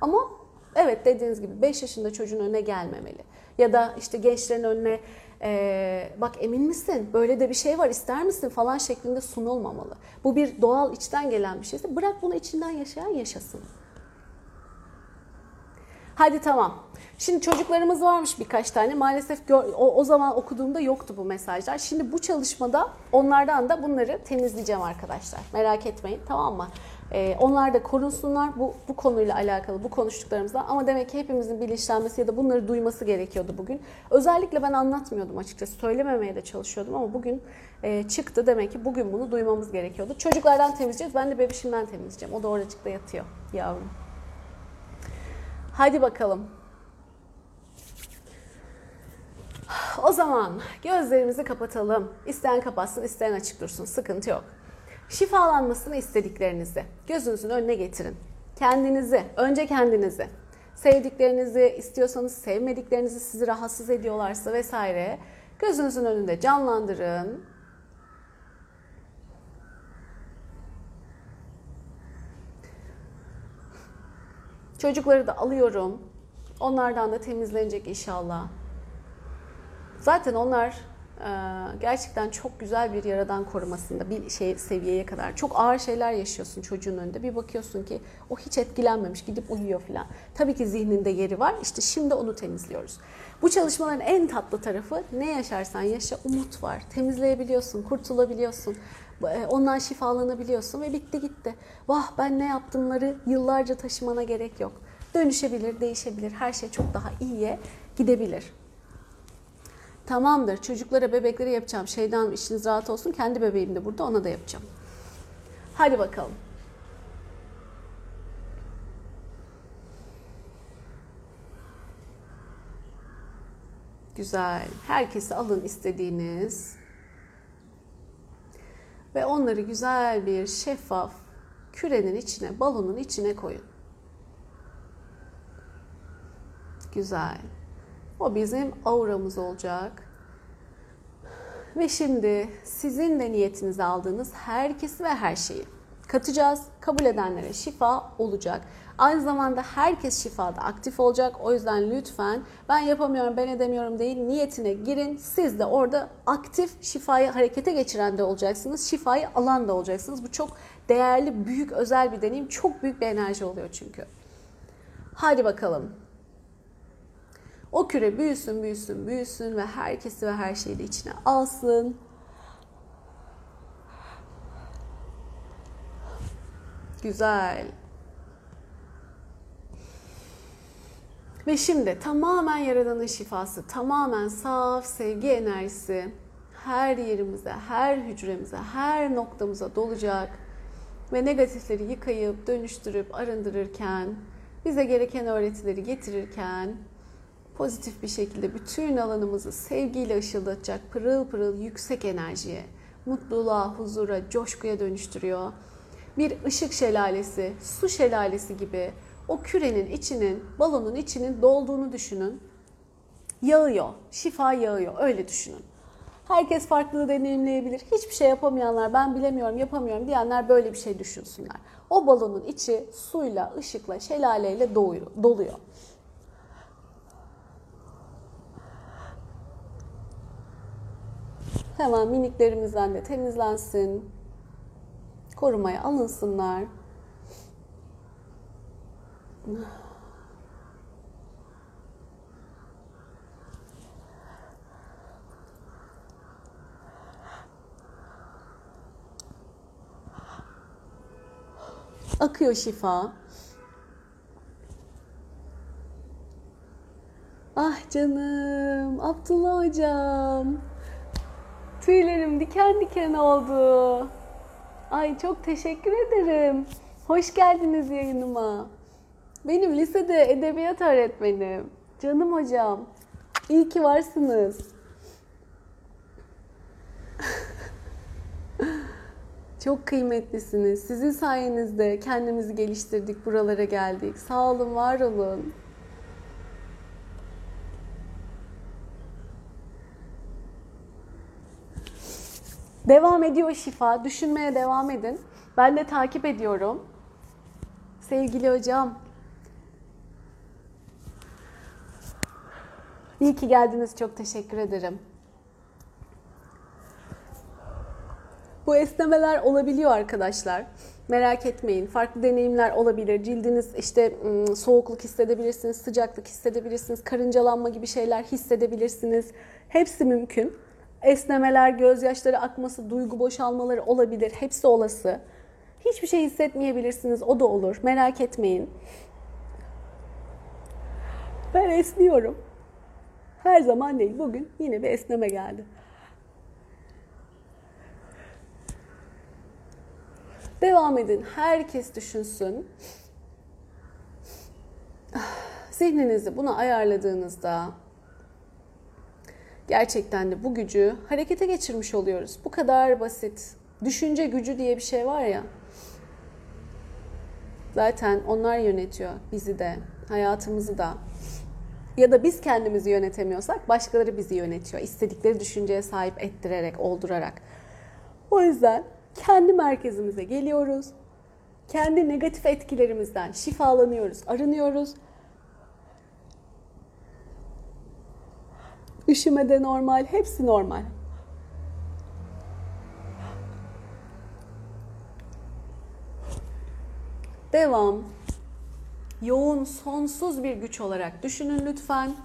Ama evet dediğiniz gibi 5 yaşında çocuğun önüne gelmemeli. Ya da işte gençlerin önüne e, bak emin misin böyle de bir şey var ister misin falan şeklinde sunulmamalı. Bu bir doğal içten gelen bir şeyse bırak bunu içinden yaşayan yaşasın. Hadi tamam. Şimdi çocuklarımız varmış birkaç tane. Maalesef o, o zaman okuduğumda yoktu bu mesajlar. Şimdi bu çalışmada onlardan da bunları temizleyeceğim arkadaşlar. Merak etmeyin tamam mı? Ee, onlar da korunsunlar bu, bu konuyla alakalı bu konuştuklarımızdan. Ama demek ki hepimizin bilinçlenmesi ya da bunları duyması gerekiyordu bugün. Özellikle ben anlatmıyordum açıkçası. Söylememeye de çalışıyordum ama bugün e, çıktı. Demek ki bugün bunu duymamız gerekiyordu. Çocuklardan temizleyeceğiz. Ben de bebişimden temizleyeceğim. O da oracıkta yatıyor yavrum. Hadi bakalım. O zaman gözlerimizi kapatalım. İsteyen kapatsın, isteyen açık dursun. Sıkıntı yok. Şifalanmasını istediklerinizi gözünüzün önüne getirin. Kendinizi, önce kendinizi, sevdiklerinizi, istiyorsanız sevmediklerinizi sizi rahatsız ediyorlarsa vesaire gözünüzün önünde canlandırın. Çocukları da alıyorum. Onlardan da temizlenecek inşallah. Zaten onlar gerçekten çok güzel bir yaradan korumasında bir şey seviyeye kadar. Çok ağır şeyler yaşıyorsun çocuğun önünde. Bir bakıyorsun ki o hiç etkilenmemiş gidip uyuyor falan. Tabii ki zihninde yeri var. İşte şimdi onu temizliyoruz. Bu çalışmaların en tatlı tarafı ne yaşarsan yaşa umut var. Temizleyebiliyorsun, kurtulabiliyorsun. E, ondan şifalanabiliyorsun ve bitti gitti. Vah ben ne yaptımları yıllarca taşımana gerek yok. Dönüşebilir, değişebilir. Her şey çok daha iyiye gidebilir. Tamamdır. Çocuklara, bebeklere yapacağım. Şeyden işiniz rahat olsun. Kendi bebeğim de burada. Ona da yapacağım. Hadi bakalım. Güzel. Herkesi alın istediğiniz. Ve onları güzel bir şeffaf kürenin içine, balonun içine koyun. Güzel. O bizim auramız olacak. Ve şimdi sizin de niyetinize aldığınız herkesi ve her şeyi katacağız. Kabul edenlere şifa olacak. Aynı zamanda herkes şifada aktif olacak. O yüzden lütfen ben yapamıyorum, ben edemiyorum değil. Niyetine girin. Siz de orada aktif şifayı harekete geçiren de olacaksınız. Şifayı alan da olacaksınız. Bu çok değerli, büyük, özel bir deneyim. Çok büyük bir enerji oluyor çünkü. Hadi bakalım. O küre büyüsün, büyüsün, büyüsün ve herkesi ve her şeyi de içine alsın. Güzel. Ve şimdi tamamen Yaradan'ın şifası, tamamen saf sevgi enerjisi her yerimize, her hücremize, her noktamıza dolacak ve negatifleri yıkayıp dönüştürüp arındırırken, bize gereken öğretileri getirirken pozitif bir şekilde bütün alanımızı sevgiyle ışıldatacak pırıl pırıl yüksek enerjiye, mutluluğa, huzura, coşkuya dönüştürüyor. Bir ışık şelalesi, su şelalesi gibi o kürenin içinin, balonun içinin dolduğunu düşünün. Yağıyor, şifa yağıyor öyle düşünün. Herkes farklı deneyimleyebilir. Hiçbir şey yapamayanlar, ben bilemiyorum, yapamıyorum diyenler böyle bir şey düşünsünler. O balonun içi suyla, ışıkla, şelaleyle doluyor. Hemen miniklerimizden de temizlensin. Korumaya alınsınlar. Akıyor şifa. Ah canım, Abdullah hocam. Tüylerim diken diken oldu. Ay çok teşekkür ederim. Hoş geldiniz yayınıma. Benim lisede edebiyat öğretmenim. Canım hocam. İyi ki varsınız. Çok kıymetlisiniz. Sizin sayenizde kendimizi geliştirdik, buralara geldik. Sağ olun, var olun. Devam ediyor şifa. Düşünmeye devam edin. Ben de takip ediyorum. Sevgili hocam. İyi ki geldiniz. Çok teşekkür ederim. Bu esnemeler olabiliyor arkadaşlar. Merak etmeyin. Farklı deneyimler olabilir. Cildiniz işte soğukluk hissedebilirsiniz, sıcaklık hissedebilirsiniz, karıncalanma gibi şeyler hissedebilirsiniz. Hepsi mümkün. Esnemeler, gözyaşları akması, duygu boşalmaları olabilir. Hepsi olası. Hiçbir şey hissetmeyebilirsiniz. O da olur. Merak etmeyin. Ben esniyorum. Her zaman değil. Bugün yine bir esneme geldi. Devam edin. Herkes düşünsün. Zihninizi buna ayarladığınızda gerçekten de bu gücü harekete geçirmiş oluyoruz. Bu kadar basit. Düşünce gücü diye bir şey var ya. Zaten onlar yönetiyor bizi de, hayatımızı da. Ya da biz kendimizi yönetemiyorsak başkaları bizi yönetiyor. İstedikleri düşünceye sahip ettirerek, oldurarak. O yüzden kendi merkezimize geliyoruz. Kendi negatif etkilerimizden şifalanıyoruz, arınıyoruz. Üşüme de normal, hepsi normal. Devam. Yoğun, sonsuz bir güç olarak düşünün lütfen.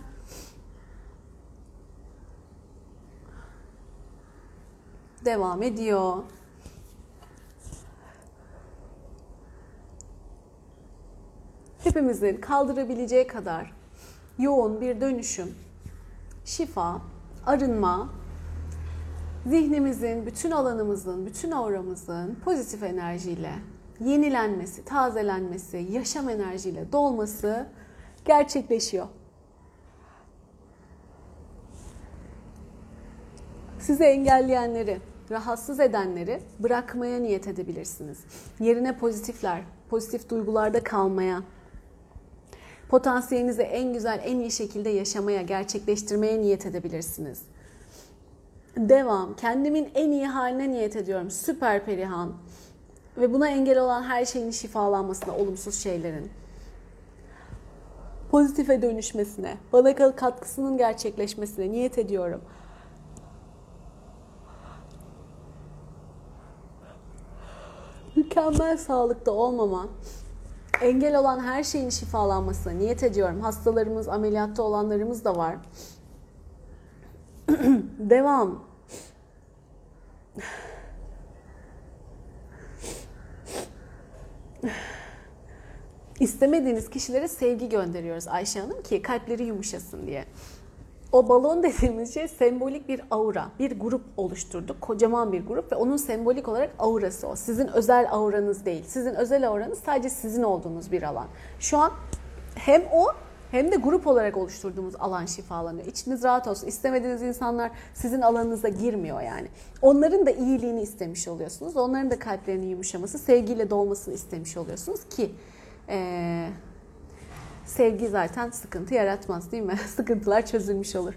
Devam ediyor. hepimizin kaldırabileceği kadar yoğun bir dönüşüm, şifa, arınma, zihnimizin, bütün alanımızın, bütün auramızın pozitif enerjiyle yenilenmesi, tazelenmesi, yaşam enerjiyle dolması gerçekleşiyor. Sizi engelleyenleri, rahatsız edenleri bırakmaya niyet edebilirsiniz. Yerine pozitifler, pozitif duygularda kalmaya, Potansiyelinizi en güzel, en iyi şekilde yaşamaya, gerçekleştirmeye niyet edebilirsiniz. Devam. Kendimin en iyi haline niyet ediyorum. Süper Perihan. Ve buna engel olan her şeyin şifalanmasına, olumsuz şeylerin. Pozitife dönüşmesine, bana katkısının gerçekleşmesine niyet ediyorum. Mükemmel sağlıkta olmama, engel olan her şeyin şifalanmasına niyet ediyorum. Hastalarımız, ameliyatta olanlarımız da var. Devam. İstemediğiniz kişilere sevgi gönderiyoruz Ayşe Hanım ki kalpleri yumuşasın diye. O balon dediğimiz şey sembolik bir aura, bir grup oluşturduk. Kocaman bir grup ve onun sembolik olarak aurası o. Sizin özel auranız değil. Sizin özel auranız sadece sizin olduğunuz bir alan. Şu an hem o hem de grup olarak oluşturduğumuz alan şifalanıyor. İçiniz rahat olsun. İstemediğiniz insanlar sizin alanınıza girmiyor yani. Onların da iyiliğini istemiş oluyorsunuz. Onların da kalplerinin yumuşaması, sevgiyle dolmasını istemiş oluyorsunuz ki ee, sevgi zaten sıkıntı yaratmaz değil mi? Sıkıntılar çözülmüş olur.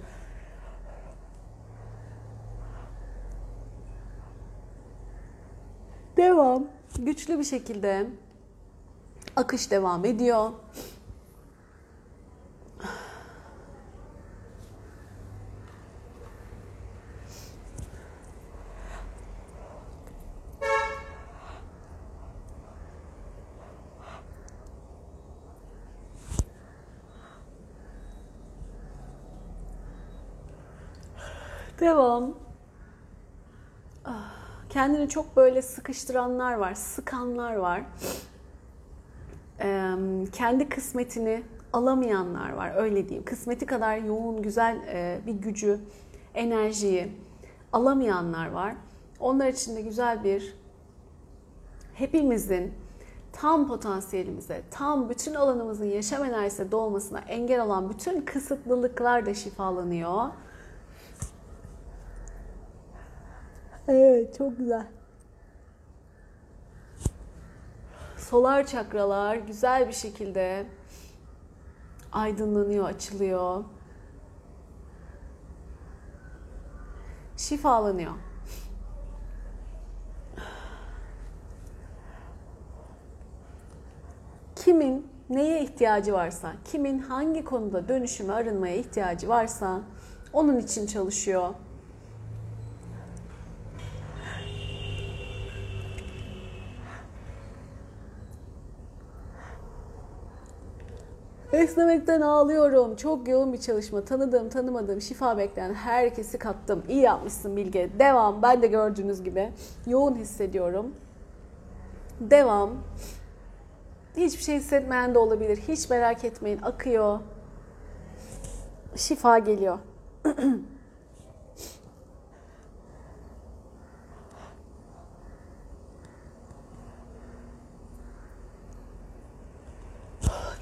Devam. Güçlü bir şekilde akış devam ediyor. Devam. Kendini çok böyle sıkıştıranlar var, sıkanlar var. Kendi kısmetini alamayanlar var, öyle diyeyim. Kısmeti kadar yoğun, güzel e, bir gücü, enerjiyi alamayanlar var. Onlar için de güzel bir hepimizin tam potansiyelimize, tam bütün alanımızın yaşam enerjisi dolmasına engel olan bütün kısıtlılıklar da şifalanıyor. Evet, çok güzel. Solar çakralar güzel bir şekilde aydınlanıyor, açılıyor. Şifalanıyor. Kimin neye ihtiyacı varsa, kimin hangi konuda dönüşüme, arınmaya ihtiyacı varsa onun için çalışıyor. Esnemekten ağlıyorum. Çok yoğun bir çalışma. Tanıdığım, tanımadığım, şifa bekleyen herkesi kattım. İyi yapmışsın Bilge. Devam. Ben de gördüğünüz gibi yoğun hissediyorum. Devam. Hiçbir şey hissetmeyen de olabilir. Hiç merak etmeyin. Akıyor. Şifa geliyor.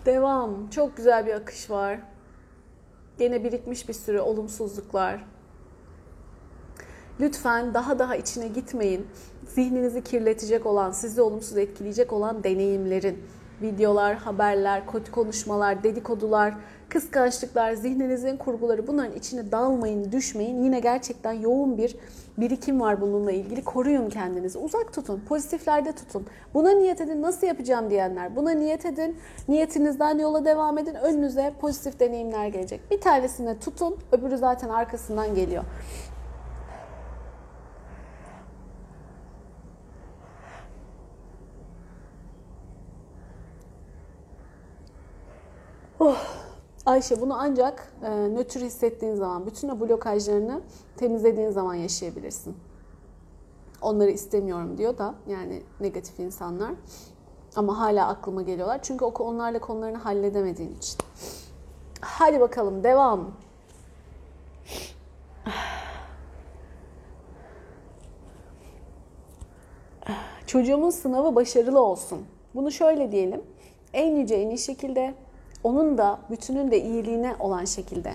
Devam. Çok güzel bir akış var. Gene birikmiş bir sürü olumsuzluklar. Lütfen daha daha içine gitmeyin. Zihninizi kirletecek olan, sizi olumsuz etkileyecek olan deneyimlerin, videolar, haberler, konuşmalar, dedikodular, kıskançlıklar, zihninizin kurguları bunların içine dalmayın, düşmeyin. Yine gerçekten yoğun bir birikim var bununla ilgili. Koruyun kendinizi. Uzak tutun. Pozitiflerde tutun. Buna niyet edin. Nasıl yapacağım diyenler. Buna niyet edin. Niyetinizden yola devam edin. Önünüze pozitif deneyimler gelecek. Bir tanesine tutun. Öbürü zaten arkasından geliyor. Oh. Ayşe bunu ancak e, nötr hissettiğin zaman, bütün o blokajlarını temizlediğin zaman yaşayabilirsin. Onları istemiyorum diyor da yani negatif insanlar. Ama hala aklıma geliyorlar. Çünkü onlarla konularını halledemediğin için. Hadi bakalım devam. Çocuğumun sınavı başarılı olsun. Bunu şöyle diyelim. En yüce en iyi şekilde onun da bütünün de iyiliğine olan şekilde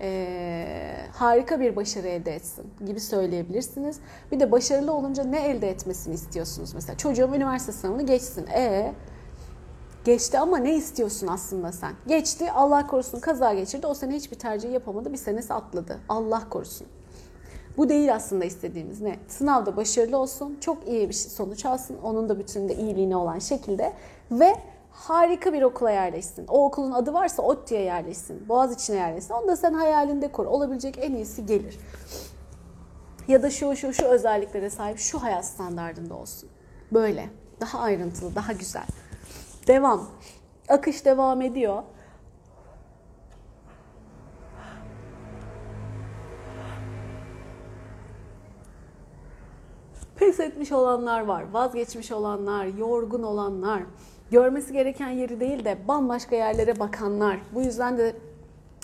e, harika bir başarı elde etsin gibi söyleyebilirsiniz. Bir de başarılı olunca ne elde etmesini istiyorsunuz? Mesela çocuğum üniversite sınavını geçsin. E geçti ama ne istiyorsun aslında sen? Geçti Allah korusun kaza geçirdi. O sene hiçbir tercih yapamadı. Bir senesi atladı. Allah korusun. Bu değil aslında istediğimiz ne? Sınavda başarılı olsun, çok iyi bir sonuç alsın, onun da bütününde iyiliğine olan şekilde ve harika bir okula yerleşsin. O okulun adı varsa ODTÜ'ye yerleşsin. Boğaziçi'ne yerleşsin. Onu da sen hayalinde kur. Olabilecek en iyisi gelir. Ya da şu şu şu özelliklere sahip şu hayat standartında olsun. Böyle. Daha ayrıntılı, daha güzel. Devam. Akış devam ediyor. Pes etmiş olanlar var, vazgeçmiş olanlar, yorgun olanlar, görmesi gereken yeri değil de bambaşka yerlere bakanlar, bu yüzden de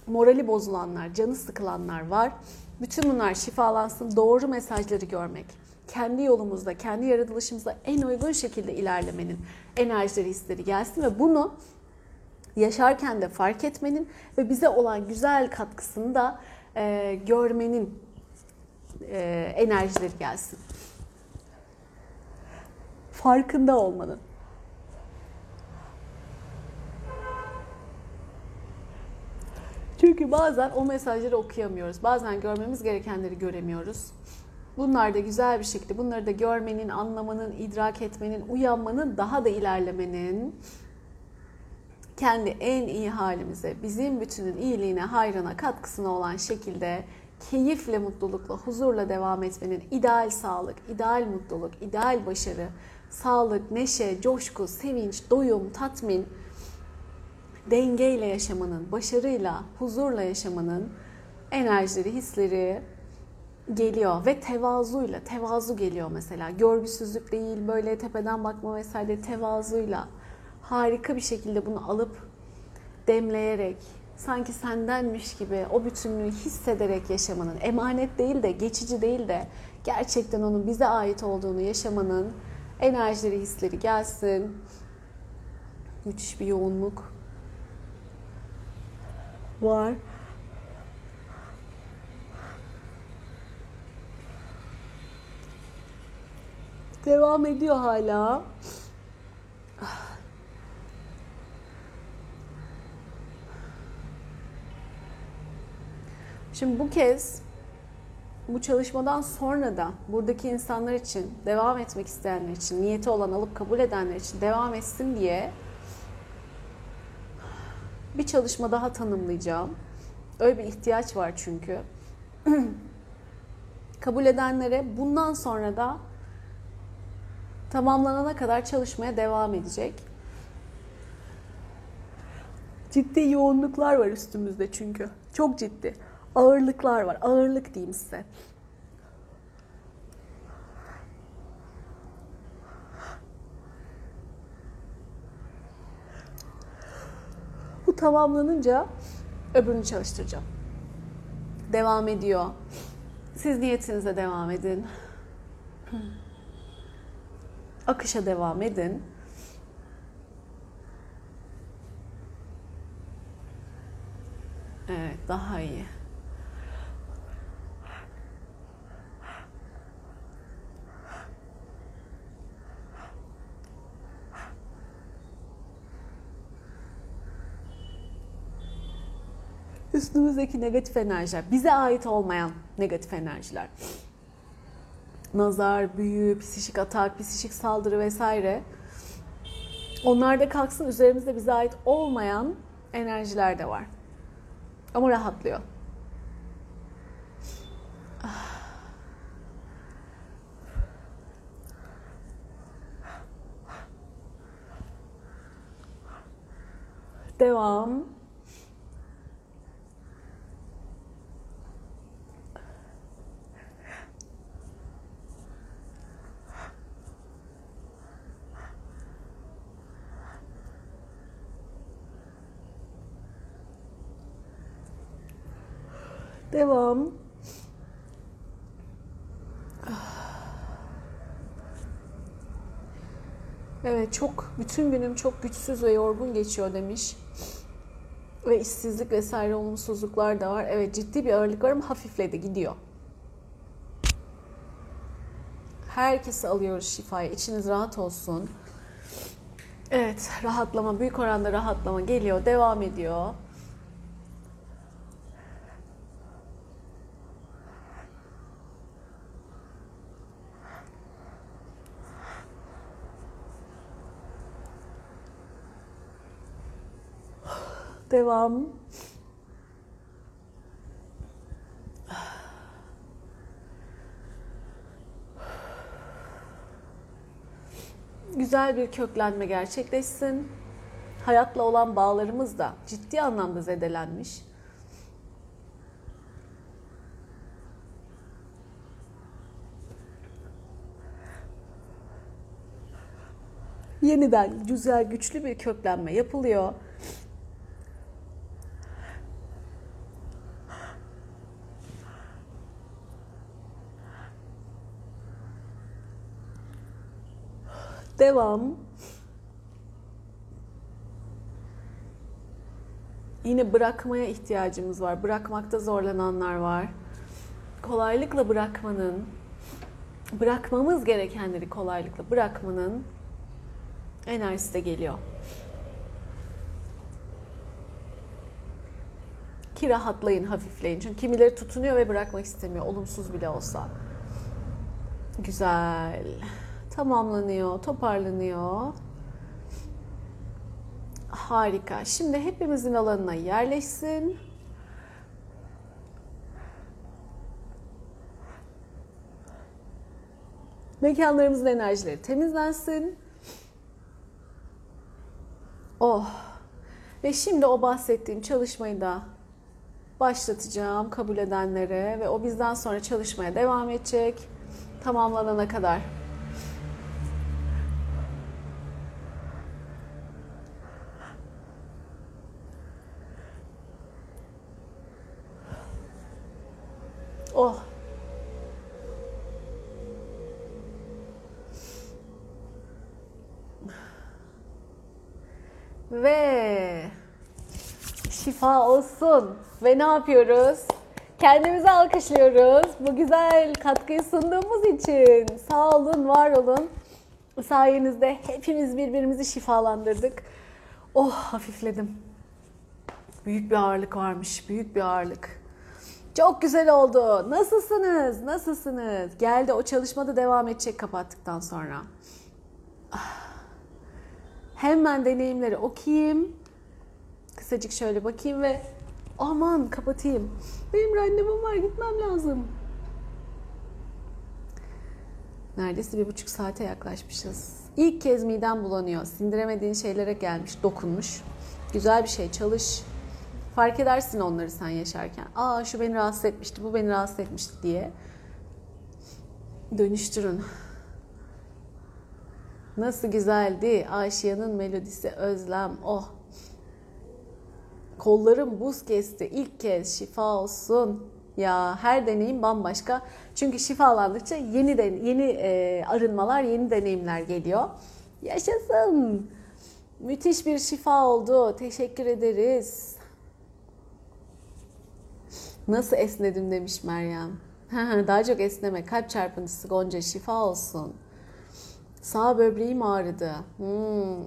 morali bozulanlar, canı sıkılanlar var. Bütün bunlar şifalansın, doğru mesajları görmek, kendi yolumuzda, kendi yaratılışımızda en uygun şekilde ilerlemenin enerjileri, hisleri gelsin ve bunu yaşarken de fark etmenin ve bize olan güzel katkısını da e, görmenin e, enerjileri gelsin. Farkında olmanın. Çünkü bazen o mesajları okuyamıyoruz. Bazen görmemiz gerekenleri göremiyoruz. Bunlar da güzel bir şekilde bunları da görmenin, anlamanın, idrak etmenin, uyanmanın, daha da ilerlemenin kendi en iyi halimize, bizim bütünün iyiliğine, hayrına, katkısına olan şekilde keyifle, mutlulukla, huzurla devam etmenin ideal sağlık, ideal mutluluk, ideal başarı, sağlık, neşe, coşku, sevinç, doyum, tatmin, dengeyle yaşamanın, başarıyla, huzurla yaşamanın enerjileri, hisleri geliyor ve tevazuyla, tevazu geliyor mesela. Görgüsüzlük değil, böyle tepeden bakma vesaire tevazuyla harika bir şekilde bunu alıp demleyerek, sanki sendenmiş gibi o bütünlüğü hissederek yaşamanın, emanet değil de, geçici değil de gerçekten onun bize ait olduğunu yaşamanın enerjileri, hisleri gelsin. Müthiş bir yoğunluk var. Devam ediyor hala. Şimdi bu kez bu çalışmadan sonra da buradaki insanlar için, devam etmek isteyenler için, niyeti olan alıp kabul edenler için devam etsin diye bir çalışma daha tanımlayacağım. Öyle bir ihtiyaç var çünkü. kabul edenlere bundan sonra da tamamlanana kadar çalışmaya devam edecek. Ciddi yoğunluklar var üstümüzde çünkü. Çok ciddi. Ağırlıklar var. Ağırlık diyeyim size. Tamamlanınca öbürünü çalıştıracağım. Devam ediyor. Siz niyetinize devam edin. Akışa devam edin. Evet, daha iyi. Üstümüzdeki negatif enerjiler, bize ait olmayan negatif enerjiler. Nazar, büyü, psişik atak, psişik saldırı vesaire. Onlar da kalksın üzerimizde bize ait olmayan enerjiler de var. Ama rahatlıyor. Devam. Devam. Evet çok bütün günüm çok güçsüz ve yorgun geçiyor demiş. Ve işsizlik vesaire olumsuzluklar da var. Evet ciddi bir ağırlık var ama hafifledi gidiyor. Herkesi alıyoruz şifaya. İçiniz rahat olsun. Evet rahatlama büyük oranda rahatlama geliyor devam ediyor. Devam. Güzel bir köklenme gerçekleşsin. Hayatla olan bağlarımız da ciddi anlamda zedelenmiş. Yeniden güzel, güçlü bir köklenme yapılıyor. Devam. Yine bırakmaya ihtiyacımız var. Bırakmakta zorlananlar var. Kolaylıkla bırakmanın, bırakmamız gerekenleri kolaylıkla bırakmanın enerjisi de geliyor. Ki rahatlayın, hafifleyin. Çünkü kimileri tutunuyor ve bırakmak istemiyor. Olumsuz bile olsa. Güzel. Tamamlanıyor, toparlanıyor. Harika. Şimdi hepimizin alanına yerleşsin. Mekanlarımızın enerjileri temizlensin. Oh. Ve şimdi o bahsettiğim çalışmayı da başlatacağım kabul edenlere ve o bizden sonra çalışmaya devam edecek tamamlanana kadar. Oh. Ve şifa olsun. Ve ne yapıyoruz? Kendimizi alkışlıyoruz. Bu güzel katkıyı sunduğumuz için. Sağ olun, var olun. Sayenizde hepimiz birbirimizi şifalandırdık. Oh hafifledim. Büyük bir ağırlık varmış, büyük bir ağırlık. Çok güzel oldu. Nasılsınız? Nasılsınız? Geldi o çalışmada devam edecek kapattıktan sonra. Hemen deneyimleri okuyayım. Kısacık şöyle bakayım ve aman kapatayım. Benim randevum var gitmem lazım. Neredeyse bir buçuk saate yaklaşmışız. İlk kez midem bulanıyor. Sindiremediğin şeylere gelmiş, dokunmuş. Güzel bir şey, çalış. Fark edersin onları sen yaşarken. Aa şu beni rahatsız etmişti, bu beni rahatsız etmişti diye. Dönüştürün. Nasıl güzeldi Aşiyan'ın melodisi Özlem. Oh. Kollarım buz kesti. İlk kez şifa olsun. Ya her deneyim bambaşka. Çünkü şifalandıkça yeni de, yeni e, arınmalar, yeni deneyimler geliyor. Yaşasın. Müthiş bir şifa oldu. Teşekkür ederiz. Nasıl esnedim demiş Meryem. Daha çok esneme. Kalp çarpıntısı Gonca şifa olsun. Sağ böbreğim ağrıdı. Hmm.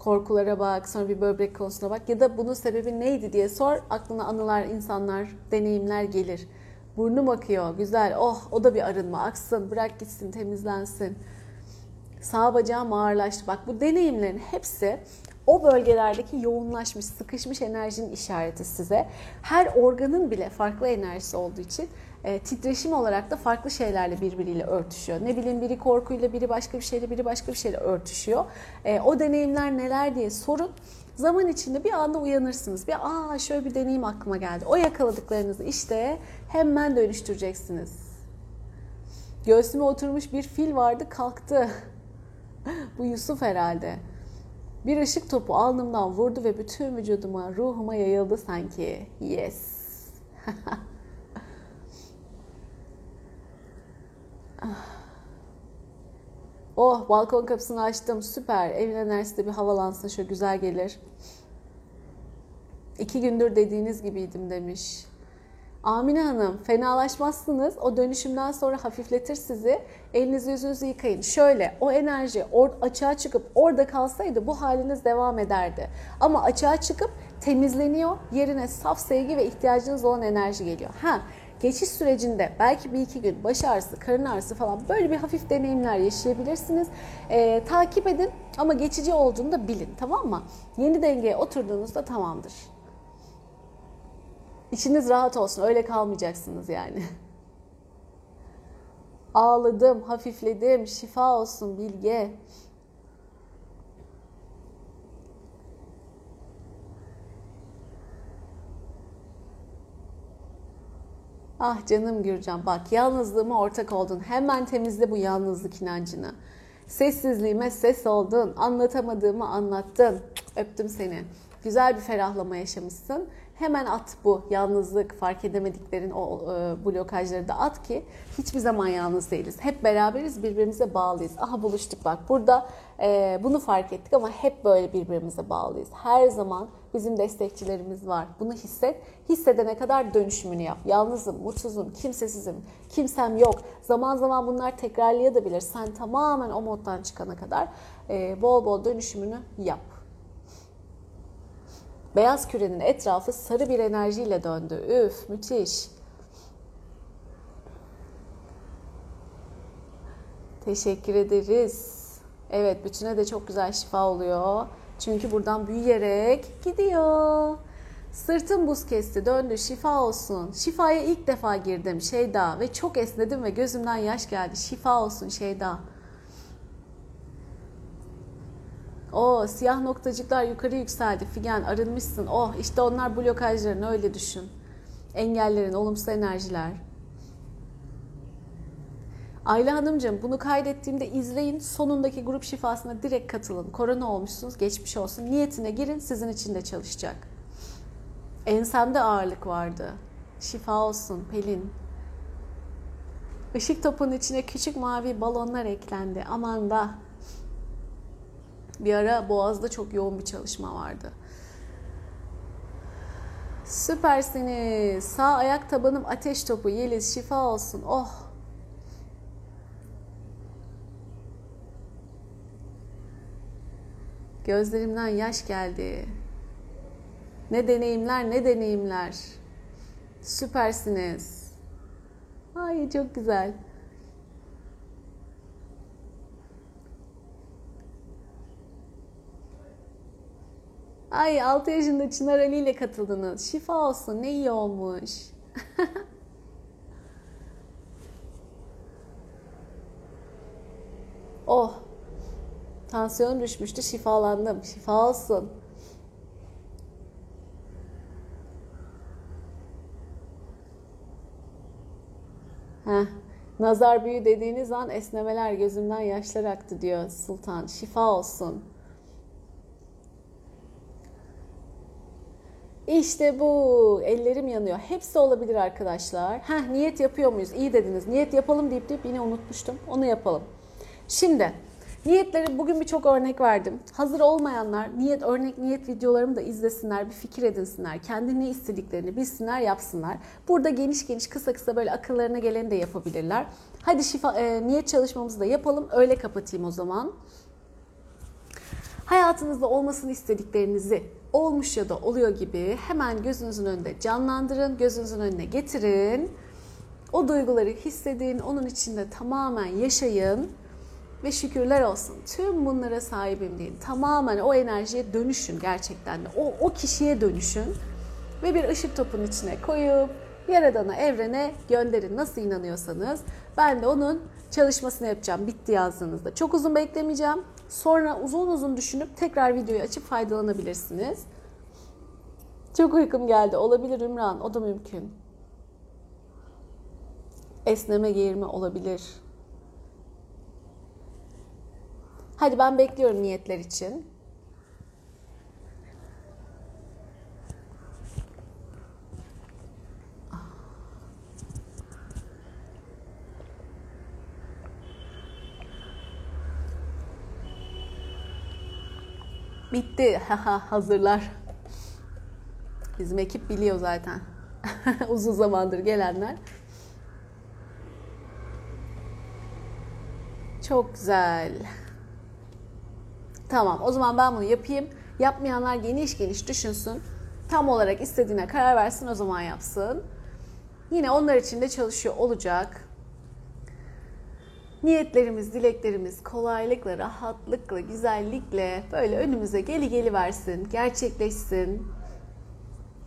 Korkulara bak, sonra bir böbrek konusuna bak ya da bunun sebebi neydi diye sor. Aklına anılar, insanlar, deneyimler gelir. Burnum akıyor, güzel. Oh, o da bir arınma. Aksın, bırak gitsin, temizlensin. Sağ bacağım ağırlaştı. Bak bu deneyimlerin hepsi o bölgelerdeki yoğunlaşmış, sıkışmış enerjinin işareti size. Her organın bile farklı enerjisi olduğu için e, titreşim olarak da farklı şeylerle birbiriyle örtüşüyor. Ne bileyim biri korkuyla, biri başka bir şeyle, biri başka bir şeyle örtüşüyor. E, o deneyimler neler diye sorun. Zaman içinde bir anda uyanırsınız. Bir aa şöyle bir deneyim aklıma geldi. O yakaladıklarınızı işte hemen dönüştüreceksiniz. Göğsüme oturmuş bir fil vardı kalktı. Bu Yusuf herhalde. Bir ışık topu alnımdan vurdu ve bütün vücuduma, ruhuma yayıldı sanki. Yes. oh balkon kapısını açtım. Süper. Evin enerjisi de bir havalansın. Şöyle güzel gelir. İki gündür dediğiniz gibiydim demiş. Amine Hanım fenalaşmazsınız. O dönüşümden sonra hafifletir sizi. Elinizi yüzünüzü yıkayın. Şöyle o enerji or açığa çıkıp orada kalsaydı bu haliniz devam ederdi. Ama açığa çıkıp temizleniyor. Yerine saf sevgi ve ihtiyacınız olan enerji geliyor. Ha geçiş sürecinde belki bir iki gün baş ağrısı, karın ağrısı falan böyle bir hafif deneyimler yaşayabilirsiniz. Ee, takip edin ama geçici olduğunu da bilin tamam mı? Yeni dengeye oturduğunuzda tamamdır. İçiniz rahat olsun. Öyle kalmayacaksınız yani. Ağladım, hafifledim. Şifa olsun Bilge. Ah canım Gürcan bak yalnızlığıma ortak oldun. Hemen temizle bu yalnızlık inancını. Sessizliğime ses oldun. Anlatamadığımı anlattın. Öptüm seni. Güzel bir ferahlama yaşamışsın Hemen at bu yalnızlık, fark edemediklerin o e, blokajları da at ki hiçbir zaman yalnız değiliz. Hep beraberiz, birbirimize bağlıyız. Aha buluştuk bak burada e, bunu fark ettik ama hep böyle birbirimize bağlıyız. Her zaman bizim destekçilerimiz var. Bunu hisset. Hissedene kadar dönüşümünü yap. Yalnızım, mutsuzum, kimsesizim, kimsem yok. Zaman zaman bunlar tekrarlayabilir. Sen tamamen o moddan çıkana kadar e, bol bol dönüşümünü yap. Beyaz kürenin etrafı sarı bir enerjiyle döndü. Üf müthiş. Teşekkür ederiz. Evet bütüne de çok güzel şifa oluyor. Çünkü buradan büyüyerek gidiyor. Sırtım buz kesti, döndü, şifa olsun. Şifaya ilk defa girdim Şeyda ve çok esnedim ve gözümden yaş geldi. Şifa olsun Şeyda. O siyah noktacıklar yukarı yükseldi. Figen arınmışsın. Oh işte onlar blokajların öyle düşün. Engellerin, olumsuz enerjiler. Ayla Hanımcığım bunu kaydettiğimde izleyin. Sonundaki grup şifasına direkt katılın. Korona olmuşsunuz, geçmiş olsun. Niyetine girin, sizin için de çalışacak. Ensemde ağırlık vardı. Şifa olsun Pelin. Işık topunun içine küçük mavi balonlar eklendi. Aman da. Bir ara Boğaz'da çok yoğun bir çalışma vardı. Süpersiniz. Sağ ayak tabanım ateş topu. Yeliz şifa olsun. Oh. Gözlerimden yaş geldi. Ne deneyimler, ne deneyimler. Süpersiniz. Ay çok güzel. Ay 6 yaşında Çınar Ali ile katıldınız. Şifa olsun ne iyi olmuş. oh. Tansiyon düşmüştü şifalandım. Şifa olsun. Heh. Nazar büyü dediğiniz an esnemeler gözümden yaşlar aktı diyor Sultan. Şifa olsun. İşte bu. Ellerim yanıyor. Hepsi olabilir arkadaşlar. Heh, niyet yapıyor muyuz? İyi dediniz. Niyet yapalım deyip deyip yine unutmuştum. Onu yapalım. Şimdi niyetleri bugün birçok örnek verdim. Hazır olmayanlar niyet örnek niyet videolarımı da izlesinler, bir fikir edinsinler. Kendi ne istediklerini bilsinler, yapsınlar. Burada geniş geniş kısa kısa böyle akıllarına geleni de yapabilirler. Hadi şifa, e, niyet çalışmamızı da yapalım. Öyle kapatayım o zaman. Hayatınızda olmasını istediklerinizi olmuş ya da oluyor gibi hemen gözünüzün önünde canlandırın, gözünüzün önüne getirin. O duyguları hissedin, onun içinde tamamen yaşayın ve şükürler olsun. Tüm bunlara sahibim deyin. Tamamen o enerjiye dönüşün gerçekten de. O, o kişiye dönüşün ve bir ışık topun içine koyup Yaradana, evrene gönderin. Nasıl inanıyorsanız. Ben de onun çalışmasını yapacağım bitti yazdığınızda. Çok uzun beklemeyeceğim. Sonra uzun uzun düşünüp tekrar videoyu açıp faydalanabilirsiniz. Çok uykum geldi. Olabilir Ümran. O da mümkün. Esneme geğirme olabilir. Hadi ben bekliyorum niyetler için. Bitti. Hazırlar. Bizim ekip biliyor zaten. Uzun zamandır gelenler. Çok güzel. Tamam o zaman ben bunu yapayım. Yapmayanlar geniş geniş düşünsün. Tam olarak istediğine karar versin o zaman yapsın. Yine onlar için de çalışıyor olacak. Niyetlerimiz, dileklerimiz kolaylıkla, rahatlıkla, güzellikle böyle önümüze geli geli versin, gerçekleşsin.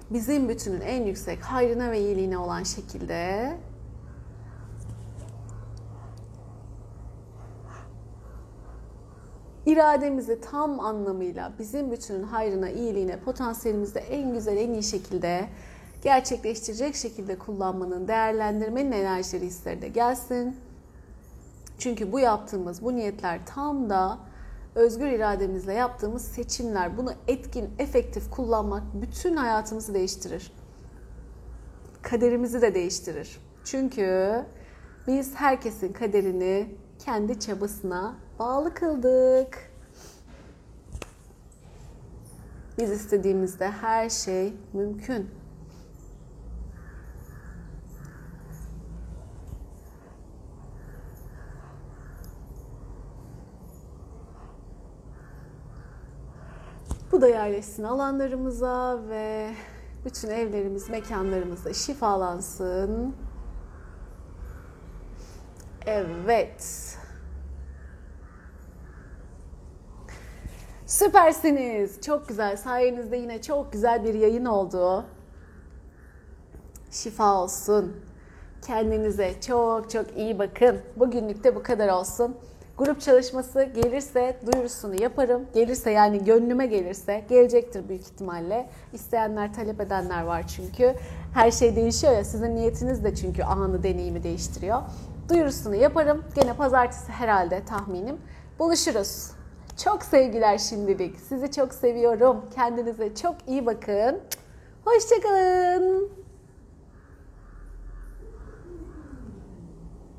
Bizim bütünün en yüksek hayrına ve iyiliğine olan şekilde irademizi tam anlamıyla bizim bütünün hayrına, iyiliğine, potansiyelimizde en güzel, en iyi şekilde gerçekleştirecek şekilde kullanmanın, değerlendirmenin enerjileri hisleri de gelsin. Çünkü bu yaptığımız bu niyetler tam da özgür irademizle yaptığımız seçimler, bunu etkin, efektif kullanmak bütün hayatımızı değiştirir. Kaderimizi de değiştirir. Çünkü biz herkesin kaderini kendi çabasına bağlı kıldık. Biz istediğimizde her şey mümkün. Bu da yerleşsin alanlarımıza ve bütün evlerimiz, mekanlarımızda şifalansın. Evet. Süpersiniz. Çok güzel. Sayenizde yine çok güzel bir yayın oldu. Şifa olsun. Kendinize çok çok iyi bakın. Bugünlük de bu kadar olsun. Grup çalışması gelirse duyurusunu yaparım. Gelirse yani gönlüme gelirse gelecektir büyük ihtimalle. İsteyenler, talep edenler var çünkü. Her şey değişiyor ya sizin niyetiniz de çünkü anı deneyimi değiştiriyor. Duyurusunu yaparım. Gene pazartesi herhalde tahminim. Buluşuruz. Çok sevgiler şimdilik. Sizi çok seviyorum. Kendinize çok iyi bakın. Hoşçakalın.